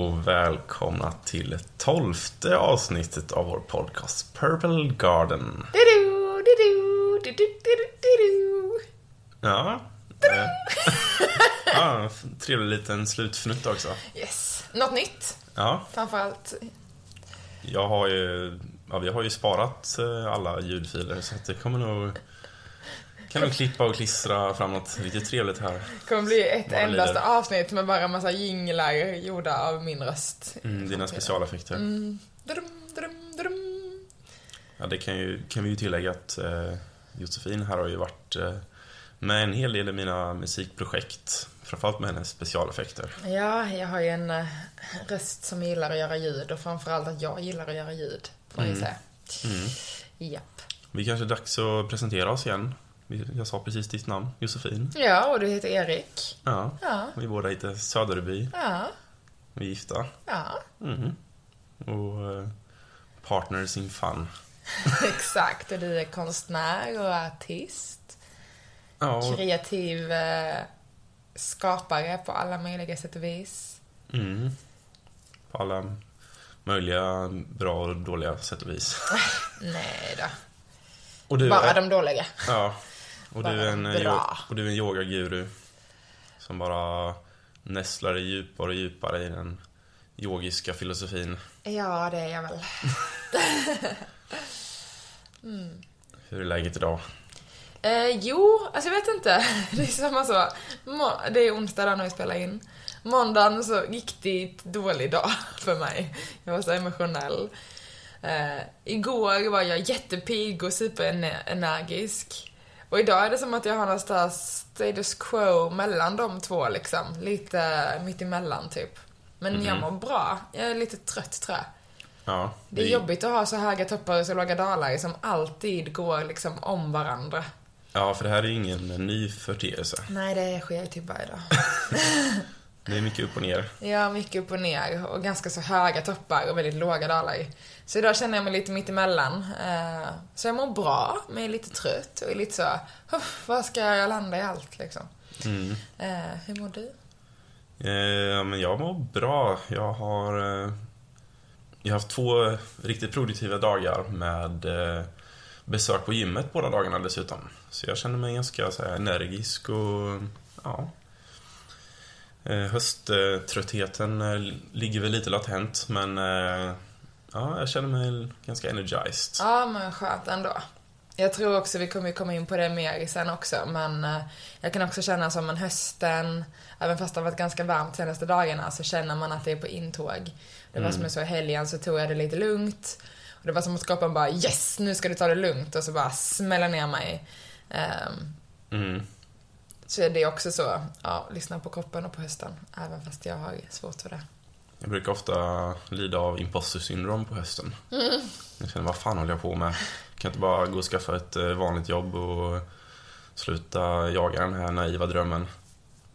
och välkomna till tolfte avsnittet av vår podcast Purple Garden. Du-du, du-du, du-du-du-du-du. Ja, eh, ja trevlig liten slutfnutt också. Yes. Något nytt, Ja, framförallt. jag har ju, ja, vi har ju sparat eh, alla ljudfiler så det kommer nog kan nog klippa och klistra framåt lite trevligt här. Det kommer bli ett endaste avsnitt med bara en massa jinglar gjorda av min röst. Mm, dina specialeffekter. Mm. Dudum, dudum, dudum. Ja, det kan, ju, kan vi ju tillägga att eh, Josefin här har ju varit eh, med en hel del i mina musikprojekt. Framförallt med hennes specialeffekter. Ja, jag har ju en eh, röst som gillar att göra ljud och framförallt att jag gillar att göra ljud, får jag ju säga. Mm. Japp. Vi kanske är dags att presentera oss igen. Jag sa precis ditt namn, Josefin. Ja, och du heter Erik. Ja, Ja, vi båda heter Söderby. ja, Vi är gifta. ja. Mhm. Och eh, partners in fun. Exakt. Och du är konstnär och artist. Ja, och, kreativ eh, skapare på alla möjliga sätt och vis. mm, på alla möjliga bra och dåliga sätt och vis. Nej då. Och du Bara är, de dåliga. Ja, och du, är en, bra. och du är en yogaguru som bara nästlar dig djupare och djupare i den yogiska filosofin. Ja, det är jag väl. Hur är läget idag? Eh, jo, alltså jag vet inte. Det är samma så. Det är onsdag då när vi spelar in. Måndagen så riktigt dålig dag för mig. Jag var så emotionell. Eh, igår var jag jättepigg och superenergisk. Och idag är det som att jag har någonstans status quo mellan de två liksom. Lite mitt emellan typ. Men jag mår bra. Jag är lite trött tror jag. Ja, Det är vi- jobbigt att ha så höga toppar och så låga dalar som alltid går liksom om varandra. Ja, för det här är ju ingen ny företeelse. Nej, det sker typ varje dag. Det är mycket upp och ner. Ja, mycket upp och ner och ganska så höga toppar och väldigt låga dalar. Så idag känner jag mig lite mitt emellan. Eh, Så jag mår bra, men är lite trött och är lite så, "Huff, var ska jag landa i allt liksom? Mm. Eh, Hur mår du? Eh, Ja, men jag mår bra. Jag har, jag har haft två riktigt produktiva dagar med besök på gymmet båda dagarna dessutom. Så jag känner mig ganska så energisk och ja. Eh, Hösttröttheten eh, ligger väl lite latent men eh, ja, jag känner mig ganska energized. Ja, men skönt ändå. Jag tror också vi kommer komma in på det mer sen också, men jag kan också känna som en hösten, även fast det har varit ganska varmt de senaste dagarna, så känner man att det är på intåg. Det var som jag sa i helgen så tog jag det lite lugnt. Och det var som att kroppen bara yes, nu ska du ta det lugnt och så bara smälla ner mig. Ehm, Mm. Så är det också så, ja, lyssna på kroppen och på hösten, även fast jag har svårt för det. Jag brukar ofta lida av imposter syndrom på hösten. Jag känner, vad fan håller jag på med? Kan jag inte bara gå och skaffa ett eh, vanligt jobb och sluta jaga den här naiva drömmen?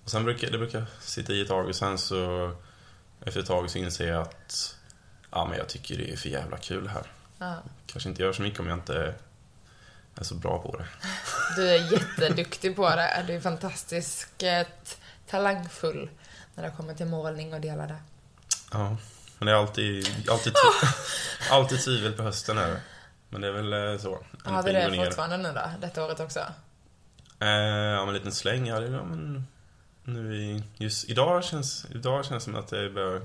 Och sen brukar det brukar sitta i ett tag och sen så efter ett tag så inser jag att ja, men jag tycker det är för jävla kul här. Ja. Kanske inte gör så mycket om jag inte är så bra på det. Du är jätteduktig på det. Du är fantastiskt eh, talangfull när det kommer till målning och delar det. Ja, men det är alltid, alltid, tv- alltid tvivel på hösten är det. Men det är väl eh, så. Har du Energin det ner. fortfarande nu då? Detta året också? Eh, ja, men en liten släng. Ja, det, ja, men nu i, just idag känns idag känns det som att det är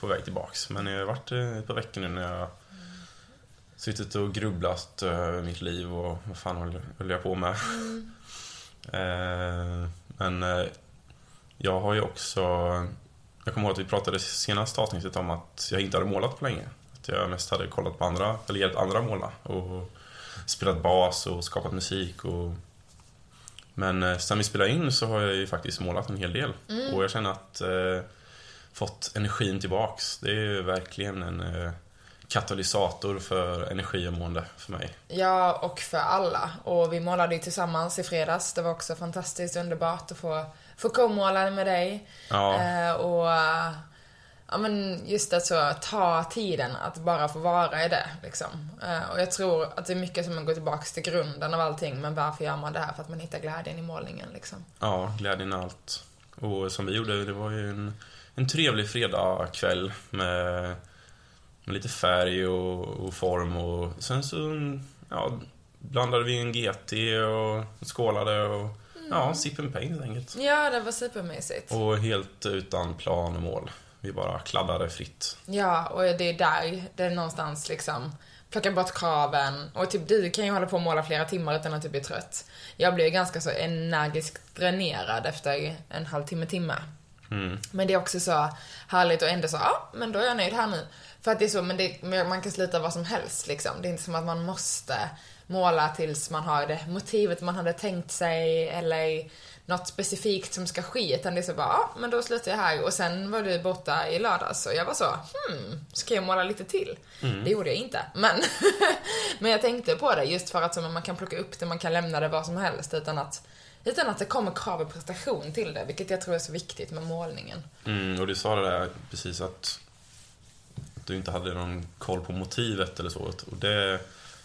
på väg tillbaks. Men jag har varit eh, ett par veckor nu när jag suttit och grubblat över mitt liv och vad fan håller, håller jag på med. eh, men eh, jag har ju också... Jag kommer ihåg att vi pratade senaste avsnittet om att jag inte hade målat på länge. Att jag mest hade kollat på andra, eller hjälpt andra måla. Och spelat bas och skapat musik och men eh, sen vi spelade in så har jag ju faktiskt målat en hel del. Och jag känner att eh, fått energin tillbaks. Det är ju verkligen en eh, katalysator för energi och mående för mig. Ja, och för alla. Och vi målade ju tillsammans i fredags. Det var också fantastiskt underbart att få, få co-måla med dig. Ja, Eh, och ja, men just att så ta tiden att bara få vara i det. Liksom. Eh, och jag tror att det är mycket som går tillbaks till grunden av allting. Men varför gör man det här? För att man hittar glädjen i målningen. Liksom. ja, glädjen är allt. Och som vi gjorde, det var ju en, en trevlig fredagkväll med lite färg och, och form och sen så ja, blandade vi en GT och skålade och ja, sip and paint helt enkelt. Ja, det var supermysigt. Och helt utan plan och mål. Vi bara kladdade fritt. Ja, och det är där, det är någonstans liksom plocka bort kraven. Och typ du kan ju hålla på och måla flera timmar utan att du blir trött. Jag blir ganska så energiskt dränerad efter en halvtimme, timme. Mm. Men det är också så härligt och ändå så, ja, men då är jag nöjd här nu. För att det är så, men det, man kan sluta vad som helst liksom. Det är inte som att man måste måla tills man har det motivet man hade tänkt sig eller något specifikt som ska ske. Utan det är så bara, ja, men då slutar jag här. Och sen var du borta i lördags och jag var så, hmm, ska jag måla lite till? Mm. Det gjorde jag inte. Men, men jag tänkte på det just för att så, man kan plocka upp det, man kan lämna det vad som helst utan att utan att det kommer krav och prestation till det, vilket jag tror är så viktigt med målningen. Mm, och du sa det där precis att du inte hade någon koll på motivet eller så. Och det,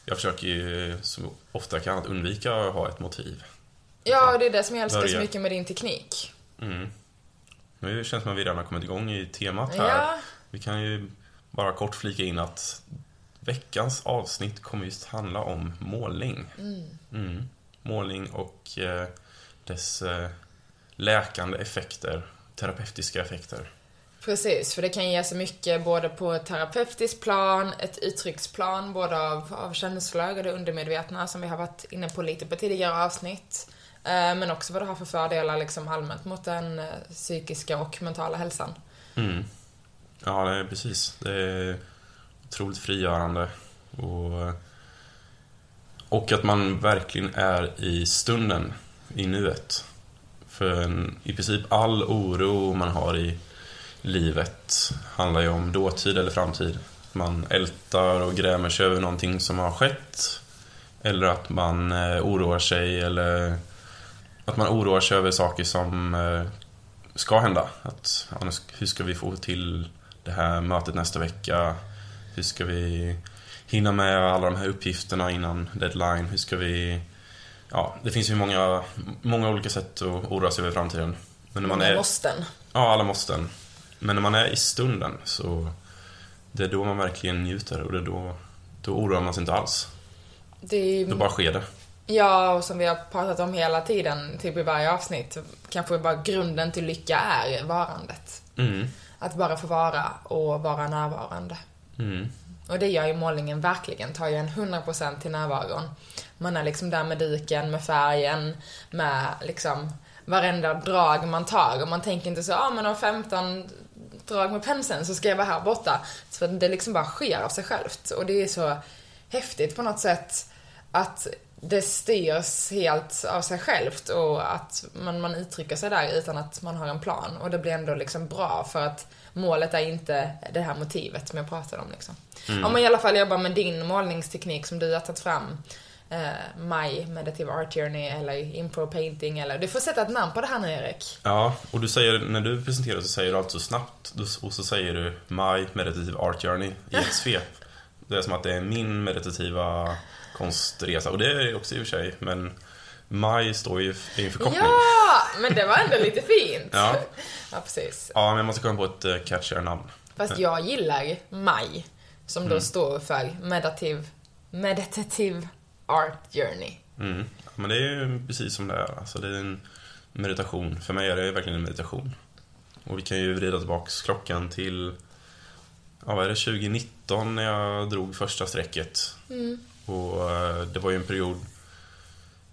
jag försöker ju så ofta jag kan att undvika att ha ett motiv. Ja, det är det som jag älskar så Börja. mycket med din teknik. Mm. Nu känns det som att vi redan har kommit igång i temat här. Ja, Vi kan ju bara kort flika in att veckans avsnitt kommer just handla om målning. Mm. Målning och eh, dess eh, läkande effekter, terapeutiska effekter precis. För det kan ge så mycket både på ett terapeutiskt plan, ett uttrycksplan, både av, av känslor och det undermedvetna som vi har varit inne på lite på tidigare avsnitt. Eh, men också vad det har för fördelar liksom allmänt mot den eh, psykiska och mentala hälsan. Mm. Ja, det är precis. Det är otroligt frigörande. Och, eh, och att man verkligen är i stunden, i nuet. För en, i princip all oro man har i livet handlar ju om dåtid eller framtid. Man ältar och grämer sig över någonting som har skett. Eller att man eh, oroar sig eller att man oroar sig över saker som eh, ska hända. Att, hur ska vi få till det här mötet nästa vecka? Hur ska vi hinna med alla de här uppgifterna innan deadline? Hur ska vi... Ja, det finns ju många, många olika sätt att oroa sig över framtiden. Men när man Många är, måsten. ja, alla måste. Men när man är i stunden så det är då man verkligen njuter och det är då, då oroar man sig inte alls. Det Då bara sker det. Ja, och som vi har pratat om hela tiden, typ i varje avsnitt, kanske bara grunden till lycka är varandet. Mm. Att bara få vara och vara närvarande. Mm. Och det gör ju målningen verkligen, tar ju en 100% till närvaron. Man är liksom där med duken, med färgen, med liksom varenda drag man tar. Och man tänker inte så, ja ah, men om 15 drag med penseln så ska jag vara här borta. Så det liksom bara sker av sig självt. Och det är så häftigt på något sätt att det styrs helt av sig självt och att man, man uttrycker sig där utan att man har en plan. Och det blir ändå liksom bra för att målet är inte det här motivet som jag pratade om liksom. Om man i alla fall jobbar med din målningsteknik som du har tagit fram. Eh, My Meditative Art Journey eller Impro Painting eller... Du får sätta ett namn på det här nu Erik. Ja, och du säger, när du presenterar så säger du allt så snabbt och så säger du My Meditative Art Journey i ett svep. Det är som att det är min meditativa konstresa och det är det också i och för sig, men My står ju i en förkortning. Ja! Men det var ändå lite fint. Ja. ja, precis. Ja, men jag måste komma på ett eh, catchigare namn. Fast jag gillar MAJ, som Mm. då står för Meditative, Meditative Art Journey. Mm. Men det är ju precis som det är. Alltså det är en meditation. För mig är det verkligen en meditation. Och vi kan ju vrida tillbaks klockan till, ja vad är det, 2019 när jag drog första strecket. Och eh, det var ju en period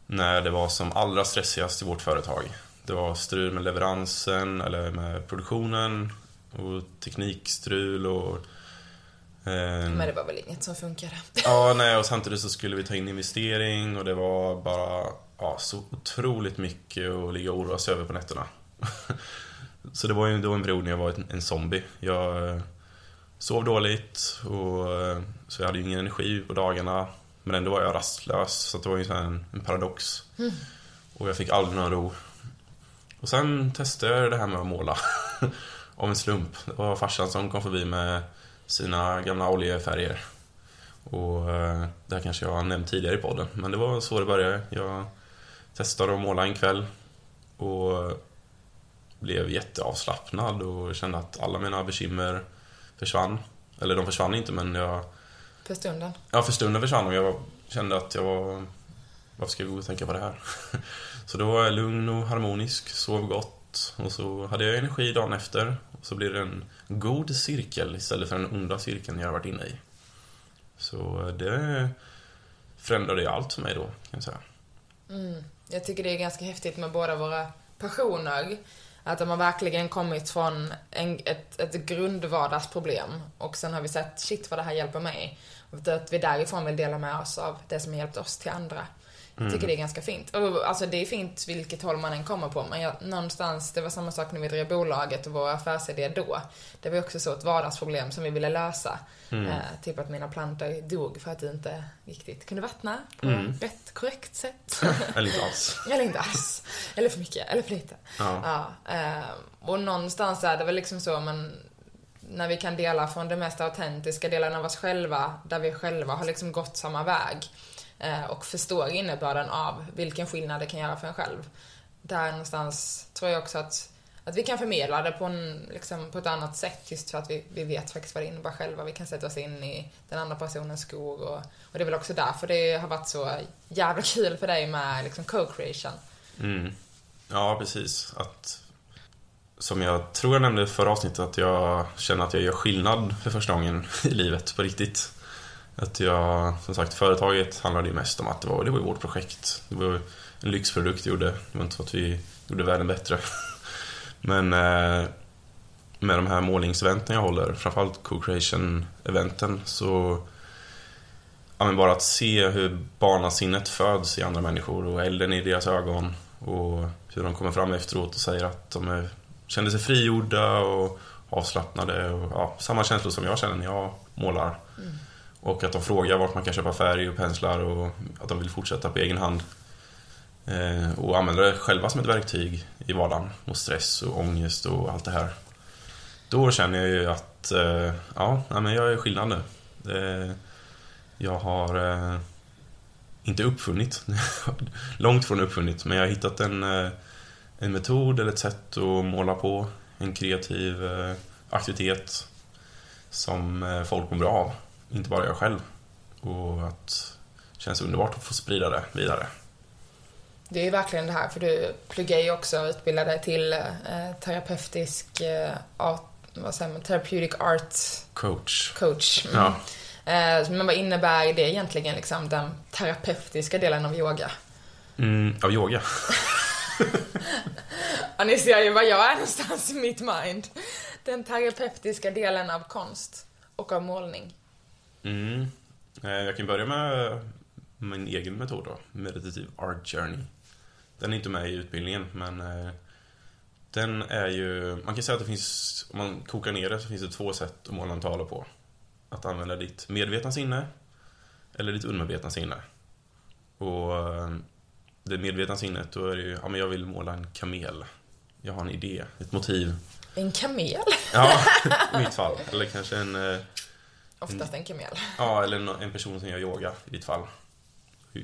när det var som allra stressigast i vårt företag. Det var strul med leveransen eller med produktionen och teknikstrul och Men det var väl inget som funkade. Ja, nej, och samtidigt så skulle vi ta in investering och det var bara ja, så otroligt mycket att ligga och oroa sig över på nätterna. så det var ju då en period när jag var en, zombie. Jag eh, sov dåligt och eh, så jag hade ju ingen energi på dagarna. Men ändå var jag rastlös, så det var ju en, en paradox. Och jag fick aldrig någon ro. Och sen testade jag det här med att måla. Av en slump. Det var farsan som kom förbi med sina gamla oljefärger. Och eh, det här kanske jag har nämnt tidigare i podden, men det var så det började. Jag testade att måla en kväll och blev jätteavslappnad och kände att alla mina bekymmer försvann. Eller de försvann inte men jag... För stunden. Ja, för stunden försvann och jag kände att jag var... Varför ska vi gå och tänka på det här? Så då var jag lugn och harmonisk, sov gott och så hade jag energi dagen efter. Och så blev det en god cirkel istället för den onda cirkeln jag har varit inne i. Så det förändrade ju allt för mig då, kan jag säga. Mm. Jag tycker det är ganska häftigt med båda våra passioner. Att de har verkligen kommit från en, ett, ett grundvardagsproblem och sen har vi sett, shit vad det här hjälper mig. Och att vi därifrån vill dela med oss av det som har hjälpt oss till andra. Jag tycker det är ganska fint. Och, alltså det är fint vilket håll man än kommer på, men jag, någonstans, det var samma sak när vi drev bolaget och vår affärsidé då. Det var också så ett vardagsproblem som vi ville lösa. Eh, typ att mina plantor dog för att det inte riktigt kunde vattna på rätt, korrekt sätt. Eller inte alls. Eller inte alls. Eller för mycket, eller för lite. Ja. eh, och någonstans är det väl liksom så, men när vi kan dela från de mest autentiska delarna av oss själva, där vi själva har liksom gått samma väg Eh, och förstår innebörden av vilken skillnad det kan göra för en själv. Där någonstans tror jag också att, att vi kan förmedla det på, en, liksom, på ett annat sätt just för att vi, vi vet faktiskt vad det innebär själva. Vi kan sätta oss in i den andra personens skor och, och det är väl också därför det har varit så jävla kul för dig med liksom co-creation. Mm. Ja, precis. Att, som jag tror jag nämnde i förra avsnittet, att jag känner att jag gör skillnad för första gången i livet på riktigt. Att jag, som sagt, företaget handlade ju mest om att det var, det var ju vårt projekt. Det var en lyxprodukt vi gjorde. Det var inte så att vi gjorde världen bättre. Men eh, med de här målningseventen jag håller, framförallt co-creation-eventen, så ja, men bara att se hur barnasinnet föds i andra människor och elden i deras ögon och hur de kommer fram efteråt och säger att de är, känner sig frigjorda och avslappnade och ja, samma känslor som jag känner när jag målar. Mm. Och att de frågar vart man kan köpa färg och penslar och att de vill fortsätta på egen hand. Eh, och använda det själva som ett verktyg i vardagen mot stress och ångest och allt det här. Då känner jag ju att eh, ja, nej, men jag är skillnad nu. Eh, jag har eh, inte uppfunnit, långt från uppfunnit, men jag har hittat en, eh, en metod eller ett sätt att måla på. En kreativ eh, aktivitet som eh, folk mår bra av. Inte bara jag själv. Och att det känns underbart att få sprida det vidare. Det är ju verkligen det här, för du pluggar ju också och utbildar dig till eh, terapeutisk eh, art, vad säger man, therapeutic art Coach. coach. Mm. Ja. Eh, men vad innebär det egentligen, liksom, den terapeutiska delen av yoga? Mm, av yoga. Ja, ni ser ju var jag är någonstans i mitt mind. Den terapeutiska delen av konst och av målning. Mm. Eh, Jag kan börja med min egen metod då, Meditative Art Journey. Den är inte med i utbildningen, men eh, den är ju... Man kan säga att det finns, om man kokar ner det, så finns det två sätt att måla en tavla på. Att använda ditt medvetna sinne eller ditt undermedvetna sinne. Och eh, det medvetna sinnet, då är det ju, ja men jag vill måla en kamel. Jag har en idé, ett motiv. En kamel? Ja, i mitt fall. Eller kanske en... Oftast en kamel. Ja, eller en- person som gör yoga i ditt fall.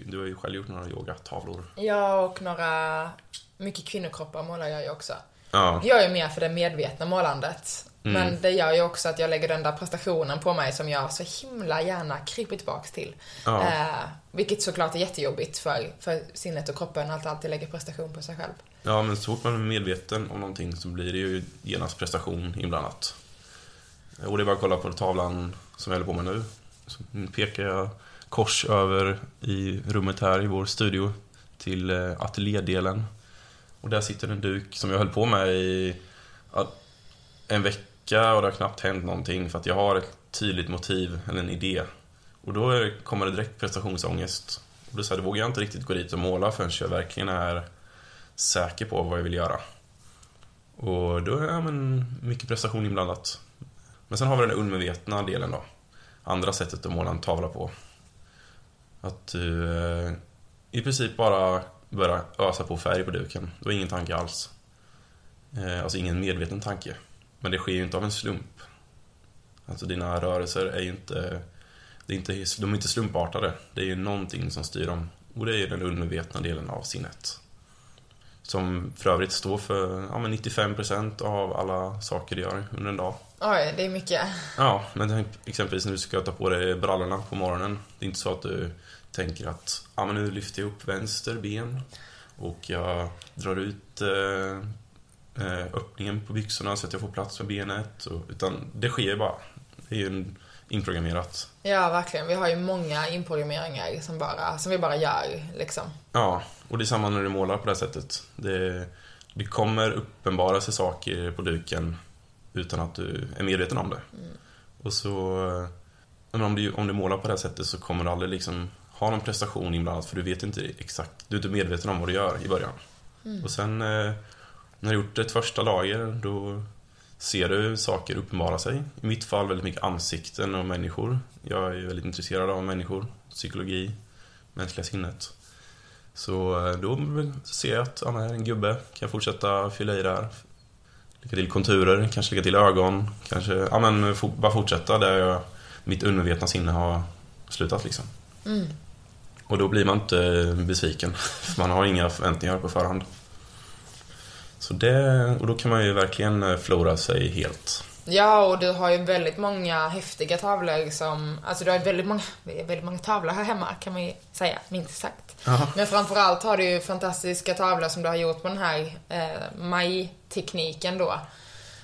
Du har ju själv gjort några yogatavlor. Ja, och några... Mycket kvinnokroppar målar jag ju också. Ja, Jag är mer för det medvetna målandet. Mm. Men det gör ju också att jag lägger den där prestationen på mig som jag så himla gärna kryper tillbaks till. Ja. Eh, vilket såklart är jättejobbigt för, för sinnet och kroppen att alltid lägga prestation på sig själv. ja, men så fort man är medveten om någonting så blir det ju genast prestation inblandat. Och det är bara att kolla på tavlan som jag håller på med nu. Så pekar jag kors över i rummet här i vår studio till eh, ateljédelen. Och där sitter en duk som jag höll på med i en vecka och det har knappt hänt någonting för att jag har ett tydligt motiv eller en idé. Och då kommer det direkt prestationsångest. Och då, så här, då vågar jag inte riktigt gå dit och måla förrän jag verkligen är säker på vad jag vill göra. Och då är ja, men, mycket prestation inblandat. Men sen har vi den undermedvetna delen då. Andra sättet att måla en tavla på. Att du eh, i princip bara börjar ösa på färg på duken. Du har ingen tanke alls. Eh, alltså ingen medveten tanke. Men det sker ju inte av en slump. Alltså dina rörelser är ju inte, det är inte, de är inte slumpartade. Det är ju någonting som styr dem. Och det är ju den undermedvetna delen av sinnet. Som för övrigt står för ja, men 95% av alla saker du gör under en dag. Oj, det är mycket. Ja, men exempelvis när du ska ta på dig brallorna på morgonen. Det är inte så att du tänker att ja, men nu lyfter jag upp vänster ben och jag drar ut eh, eh, öppningen på byxorna så att jag får plats med benet. Och, utan det sker bara. Det är ju en inprogrammerat. Ja, verkligen. Vi har ju många inprogrammeringar som, bara, som vi bara gör, liksom. Ja, och det är samma när du målar på det här sättet. Det, det kommer uppenbara sig saker på duken utan att du är medveten om det. Mm. Och så... Men om, du, om du målar på det här sättet så kommer du aldrig liksom ha någon prestation inblandat för du vet inte exakt, du är inte medveten om vad du gör i början. Mm. Och sen eh, när du gjort ett första lager då ser du saker uppenbara sig. I mitt fall väldigt mycket ansikten och människor. Jag är väldigt intresserad av människor, psykologi, mänskliga sinnet. Så eh, då ser jag att ja, här är en gubbe, kan jag fortsätta fylla i där. Lägga till konturer, kanske lägga till ögon, kanske ja, men, bara fortsätta där jag, mitt undervetna sinne har slutat liksom. Mm. Och då blir man inte besviken, för man har inga förväntningar på förhand. Så det, och då kan man ju verkligen eh, förlora sig helt. Ja, och du har ju väldigt många häftiga tavlor som... Alltså du har väldigt många, väldigt många tavlor här hemma kan man ju säga, minst sagt. Aha. Men framförallt har du ju fantastiska tavlor som du har gjort på den här eh, maj-tekniken då.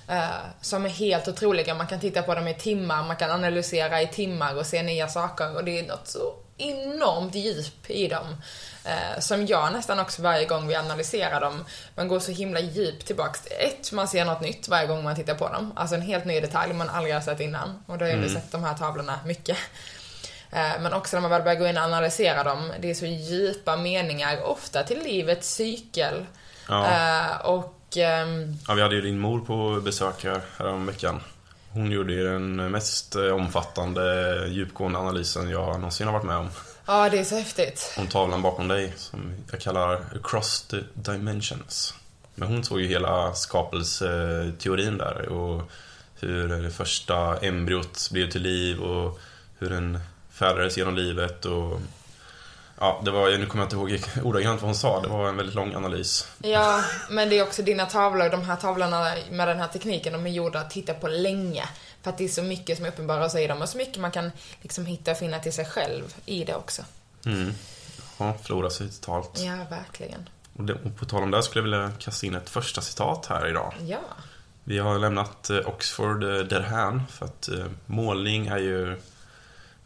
Eh, som är helt otroliga. Man kan titta på dem i timmar, man kan analysera i timmar och se nya saker. Och det är något så enormt djup i dem. Eh, som jag nästan också varje gång vi analyserar dem, man går så himla djupt tillbaks. Ett, man ser något nytt varje gång man tittar på dem. Alltså en helt ny detalj man aldrig har sett innan. Och då har jag mm. sett de här tavlorna mycket. Eh, men också när man väl börjar gå in och analysera dem, det är så djupa meningar, ofta till livets cykel. Ja. Eh, och... ehm, Ja, vi hade ju din mor på besök här häromveckan. Hon gjorde ju den mest eh, omfattande, djupgående analysen jag någonsin har varit med om. Ja, det är så häftigt. Om tavlan bakom dig, som jag kallar Across the Dimensions. Men hon såg ju hela skapelseteorin där och hur det första embryot blev till liv och hur den färdades genom livet och Ja, det var, nu kommer jag inte ihåg ordagrant vad hon sa, det var en väldigt lång analys. Ja, men det är också dina tavlor, de här tavlorna med den här tekniken, de är gjorda att titta på länge. För att det är så mycket som uppenbarar sig i dem och så mycket man kan liksom hitta och finna till sig själv i det också. Mm. Ja, förlora sig totalt. Ja, verkligen. Och, det, och på tal om det skulle jag vilja kasta in ett första citat här idag. Ja. Vi har lämnat eh, Oxford eh, därhän för att eh, målning är ju,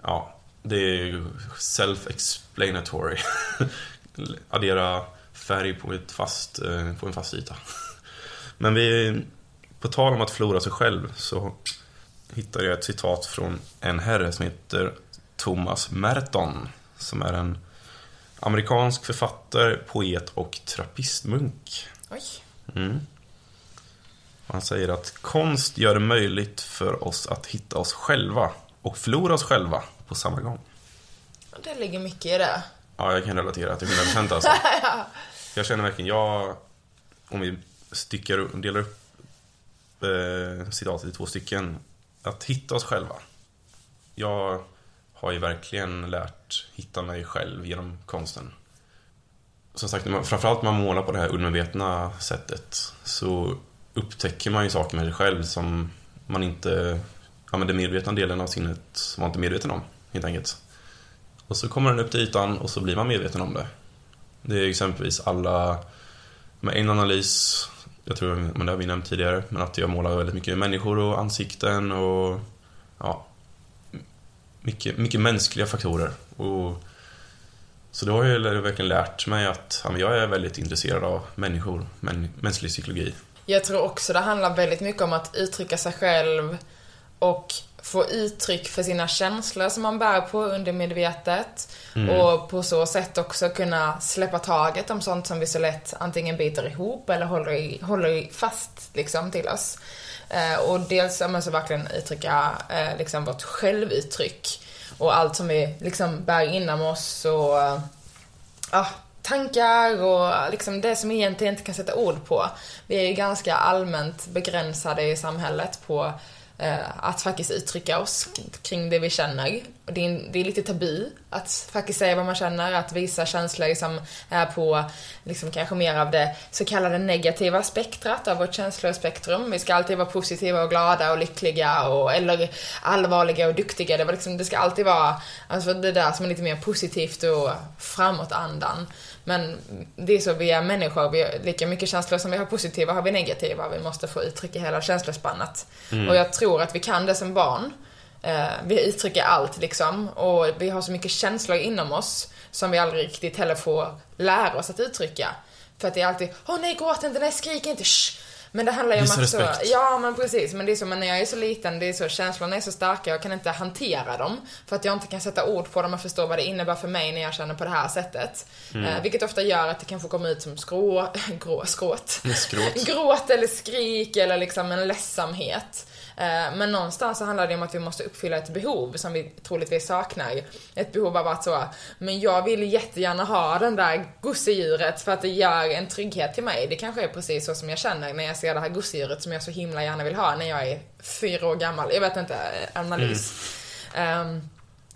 ja, det är ju self-explanatory. Addera färg på, ett fast, eh, på en fast yta. Men vi, på tal om att förlora sig själv så hittade jag ett citat från en herre som heter Thomas Merton. Som är en amerikansk författare, poet och trappistmunk. Oj. Mm. Han säger att konst gör det möjligt för oss att hitta oss själva och förlora oss själva på samma gång. Det ligger mycket i det. Ja, jag kan relatera till 100% alltså. Jag känner verkligen, jag... Om vi styckar, delar upp eh, citatet i två stycken. Att hitta oss själva. Jag har ju verkligen lärt hitta mig själv genom konsten. Som sagt, man, framförallt när man målar på det här undermedvetna sättet så upptäcker man ju saker med sig själv som man inte... Ja, men den medvetna delen av sinnet man inte medveten om, helt enkelt. Och så kommer den upp till ytan och så blir man medveten om det. Det är exempelvis alla... Med en analys, jag tror men det har vi nämnt tidigare, men att jag målar väldigt mycket människor och ansikten och... Ja. Mycket, mycket mänskliga faktorer. Och, så då har jag verkligen lärt mig att ja, men jag är väldigt intresserad av människor, män, mänsklig psykologi. Jag tror också det handlar väldigt mycket om att uttrycka sig själv och få uttryck för sina känslor som man bär på undermedvetet. Och på så sätt också kunna släppa taget om sånt som vi så lätt antingen biter ihop eller håller, i, håller fast liksom till oss. Eh, och dels ja, så verkligen uttrycka eh, liksom vårt självuttryck och allt som vi liksom bär inom oss och eh, ja, tankar och liksom det som egentligen inte kan sätta ord på. Vi är ju ganska allmänt begränsade i samhället på Eh, att faktiskt uttrycka oss kring det vi känner det är, det är lite tabu att faktiskt säga vad man känner, att visa känslor som är på, liksom kanske mer av det så kallade negativa spektrat av vårt känslospektrum. Vi ska alltid vara positiva och glada och lyckliga och, eller allvarliga och duktiga. Det, var liksom, det ska alltid vara, alltså det där som är lite mer positivt och framåt andan. Men det är så, vi är människor, vi har lika mycket känslor som vi har positiva har vi negativa. Vi måste få uttrycka hela känslospannet. Mm. Och jag tror att vi kan det som barn. Eh, vi uttrycker allt liksom och vi har så mycket känslor inom oss som vi aldrig riktigt heller får lära oss att uttrycka. För att det är alltid, åh nej gråt inte, nej skrik inte, shh. Men det handlar ju om att så, ja men precis, men det är så, men när jag är så liten, det är så, känslorna är så starka, jag kan inte hantera dem. För att jag inte kan sätta ord på dem och förstå vad det innebär för mig när jag känner på det här sättet. Mm. Eh, vilket ofta gör att det kanske kommer ut som skrå, grå, skråt. Skråt. Gråt eller skrik eller liksom en ledsamhet. Eh, men någonstans så handlar det om att vi måste uppfylla ett behov som vi troligtvis saknar. Ett behov av att så, men jag vill jättegärna ha den där gosedjuret för att det gör en trygghet till mig. Det kanske är precis så som jag känner när jag ser det här gosedjuret som jag så himla gärna vill ha när jag är fyra år gammal. Jag vet inte, analys. Mm. Um,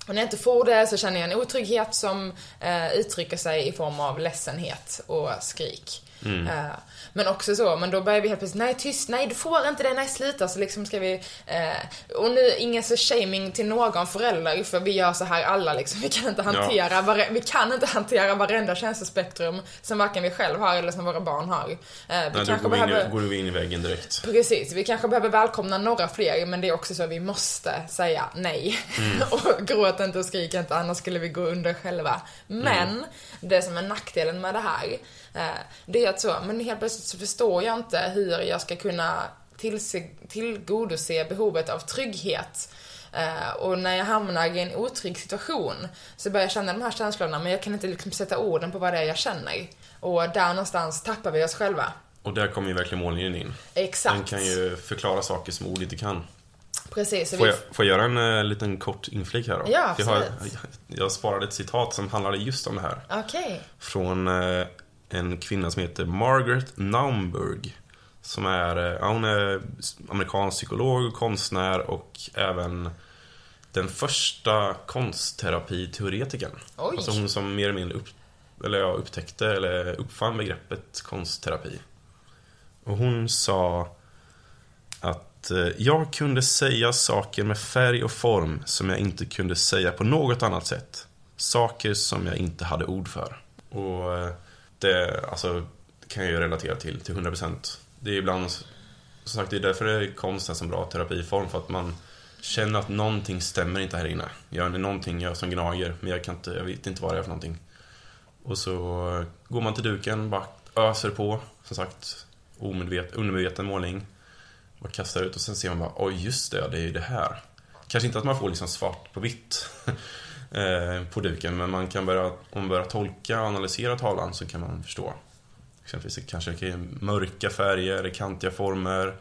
och när jag inte får det så känner jag en otrygghet som uh, uttrycker sig i form av ledsenhet och skrik. Mm. Uh, men också så, men då börjar vi helt plötsligt, nej tyst, nej du får inte det, nej sluta. Så liksom ska vi, eh, och nu ingen så shaming till någon förälder för vi gör så här alla liksom. Vi kan inte hantera, ja. vare, vi kan inte hantera varenda känslospektrum som varken vi själv har eller som våra barn har. Eh, nej, då går, behöver, in, går du in i väggen direkt. Precis, vi kanske behöver välkomna några fler men det är också så att vi måste säga nej. Mm. och gråt inte och skrik inte annars skulle vi gå under själva. Men mm. det som är nackdelen med det här det är att så, men helt plötsligt så förstår jag inte hur jag ska kunna tillgodose behovet av trygghet. Uh, och när jag hamnar i en otrygg situation så börjar jag känna de här känslorna men jag kan inte liksom sätta orden på vad det är jag känner. Och där någonstans tappar vi oss själva. Och där kommer ju verkligen målningen in. Exakt. Den kan ju förklara saker som ord inte kan. Precis. Får, jag, får jag göra en uh, liten kort inflik här då? Ja, absolut. Jag, har, jag, jag sparade ett citat som handlade just om det här. Okej. Okay. Från uh, en kvinna som heter Margaret Naumburg. Som är, eh, ja, hon är amerikansk psykolog, konstnär och även den första konstterapiteoretikern. Alltså hon som mer eller mindre upp, eller ja, upptäckte eller uppfann begreppet konstterapi. Och hon sa att eh, jag kunde säga saker med färg och form som jag inte kunde säga på något annat sätt. Saker som jag inte hade ord för. Och eh, det, alltså, kan jag ju relatera till till 100%. Det är ibland, som sagt, det är därför det är konst en så bra terapiform. För att man känner att någonting stämmer inte här inne. Jag är någonting jag som gnager, men jag, kan inte, jag vet inte vad det är för någonting. Och så går man till duken, bara öser på, som sagt, omedvet, undermedveten målning. Bara kastar ut och sen ser man bara, oj just det, det är ju det här. Kanske inte att man får liksom svart på vitt. Eh, på duken. Men man kan börja, om man börjar tolka och analysera tavlan så kan man förstå. Exempelvis kanske det mörka färger, kantiga former.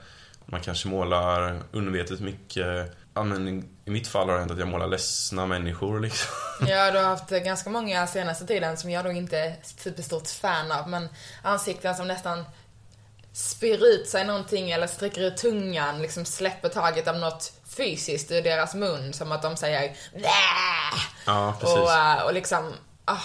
Man kanske målar undermedvetet mycket. Ja, men I mitt fall har det hänt att jag målar ledsna människor liksom. Ja, du har haft ganska många senaste tiden som jag då inte är superstort fan av. Men ansikten som nästan spyr ut sig någonting eller sträcker ut tungan, liksom släpper taget av något fysiskt ur deras mun som att de säger Ja. Och, eh, och liksom, ah,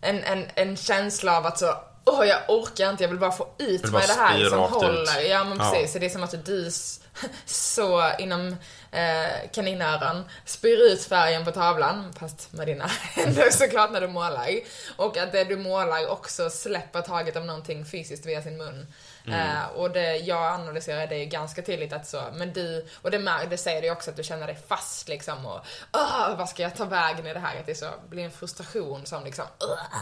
en, en, en känsla av att så, åh oh, jag orkar inte, jag vill bara få ut med det här som håller. Ut. Ja men precis, ja. det är som att du så inom eh, kaninöron spyr ut färgen på tavlan, fast med dina händer såklart när du målar. Och att det du målar också släpper taget av någonting fysiskt via sin mun. Mm. Uh, och det, jag analyserar det ju ganska tydligt att så, men du, och det, det säger du också att du känner dig fast liksom och uh, vad ska jag ta vägen i det här? Att det så, blir en frustration som liksom uh.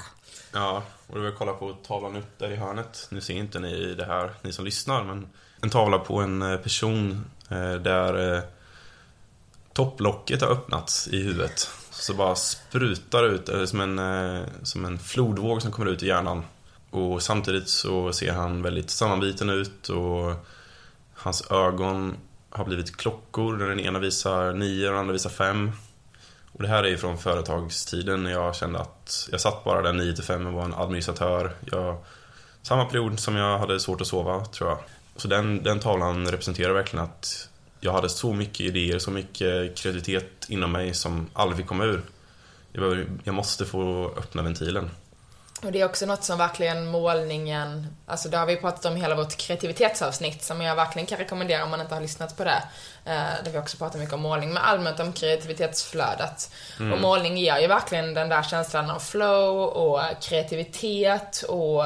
Ja, och du vill kolla på tavlan upp där i hörnet. Nu ser inte ni det här, ni som lyssnar, men en tavla på en eh, person eh, där eh, topplocket har öppnats i huvudet. Så bara sprutar ut, eh, som en, eh, som en flodvåg som kommer ut i hjärnan. Och samtidigt så ser han väldigt sammanbiten ut och hans ögon har blivit klockor. Den ena visar nio och den andra visar fem. Och det här är ju från företagstiden när jag kände att jag satt bara där 9 till 5 och var en administratör. Jag, samma period som jag hade svårt att sova, tror jag. Så den, den tavlan representerar verkligen att jag hade så mycket idéer, så mycket kreativitet inom mig som aldrig fick komma ur. Jag, behöver- jag måste få öppna ventilen. Och det är också något som verkligen målningen, alltså det har vi pratat om i hela vårt kreativitetsavsnitt som jag verkligen kan rekommendera om man inte har lyssnat på det. Eh, där vi också pratar mycket om målning, men allmänt om kreativitetsflödet. Och målning ger ju verkligen den där känslan av flow och kreativitet och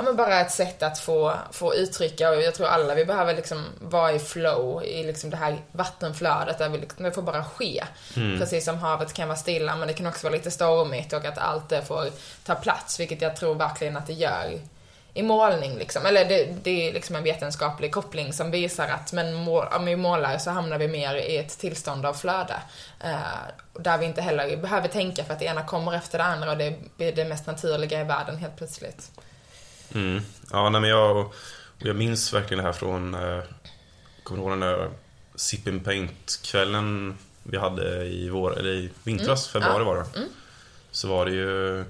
ja, men bara ett sätt att få, få uttrycka och jag tror alla vi behöver liksom vara i flow i liksom det här vattenflödet där vi liksom, det får bara ske. Precis som havet kan vara stilla men det kan också vara lite stormigt och att allt det får ta plats vilket jag tror verkligen att det gör i målning liksom. Eller det, det är liksom en vetenskaplig koppling som visar att men må, om vi målar så hamnar vi mer i ett tillstånd av flöde. Eh, där vi inte heller behöver tänka för att det ena kommer efter det andra och det blir det mest naturliga i världen helt plötsligt. Mm. Ja, nej, men jag, jag minns verkligen det här från, eh, kommer ihåg den där Sip and Paint-kvällen vi hade i vår, eller i vintras, februari var det. Så var det ju,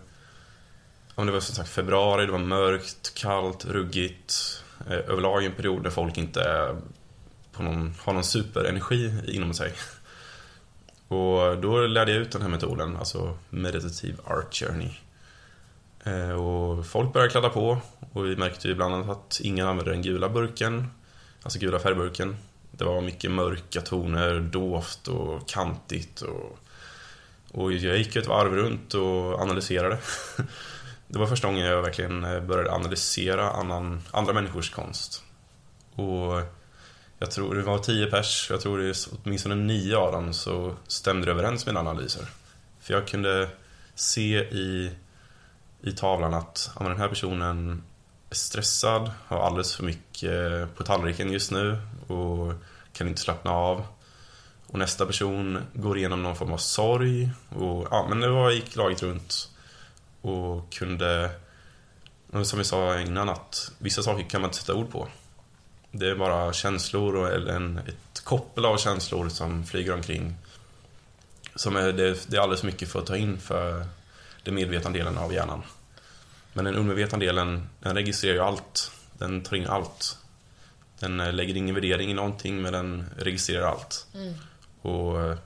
men det var som sagt februari, det var mörkt, kallt, ruggigt. Eh, överlag en period där folk inte på någon, har någon superenergi inom sig. Och då lärde jag ut den här metoden, alltså Meditative Art Journey. Eh, Och folk började kladda på och vi märkte ju bland annat att ingen använde den gula burken, alltså gula färgburken. Det var mycket mörka toner, dovt och kantigt och, och jag gick ett varv runt och analyserade. Det var första gången jag verkligen eh, började analysera annan, andra människors konst. Och jag tror det var tio pers, jag tror det är åtminstone nio av dem så stämde det överens med mina analyser. För jag kunde se i i tavlan att ja, den här personen är stressad, har alldeles för mycket eh, på tallriken just nu och kan inte slappna av. Och nästa person går igenom någon form av sorg. Och, ja, men det var, gick laget runt och kunde, som vi sa innan, att vissa saker kan man inte sätta ord på. Det är bara känslor och, eller en, ett koppel av känslor som flyger omkring. Som är, det, det är alldeles för mycket för att ta in för den medvetna delen av hjärnan. Men den undermedvetna delen, den registrerar ju allt. Den tar in allt. Den eh, lägger ingen värdering i någonting, men den registrerar allt. Och, eh,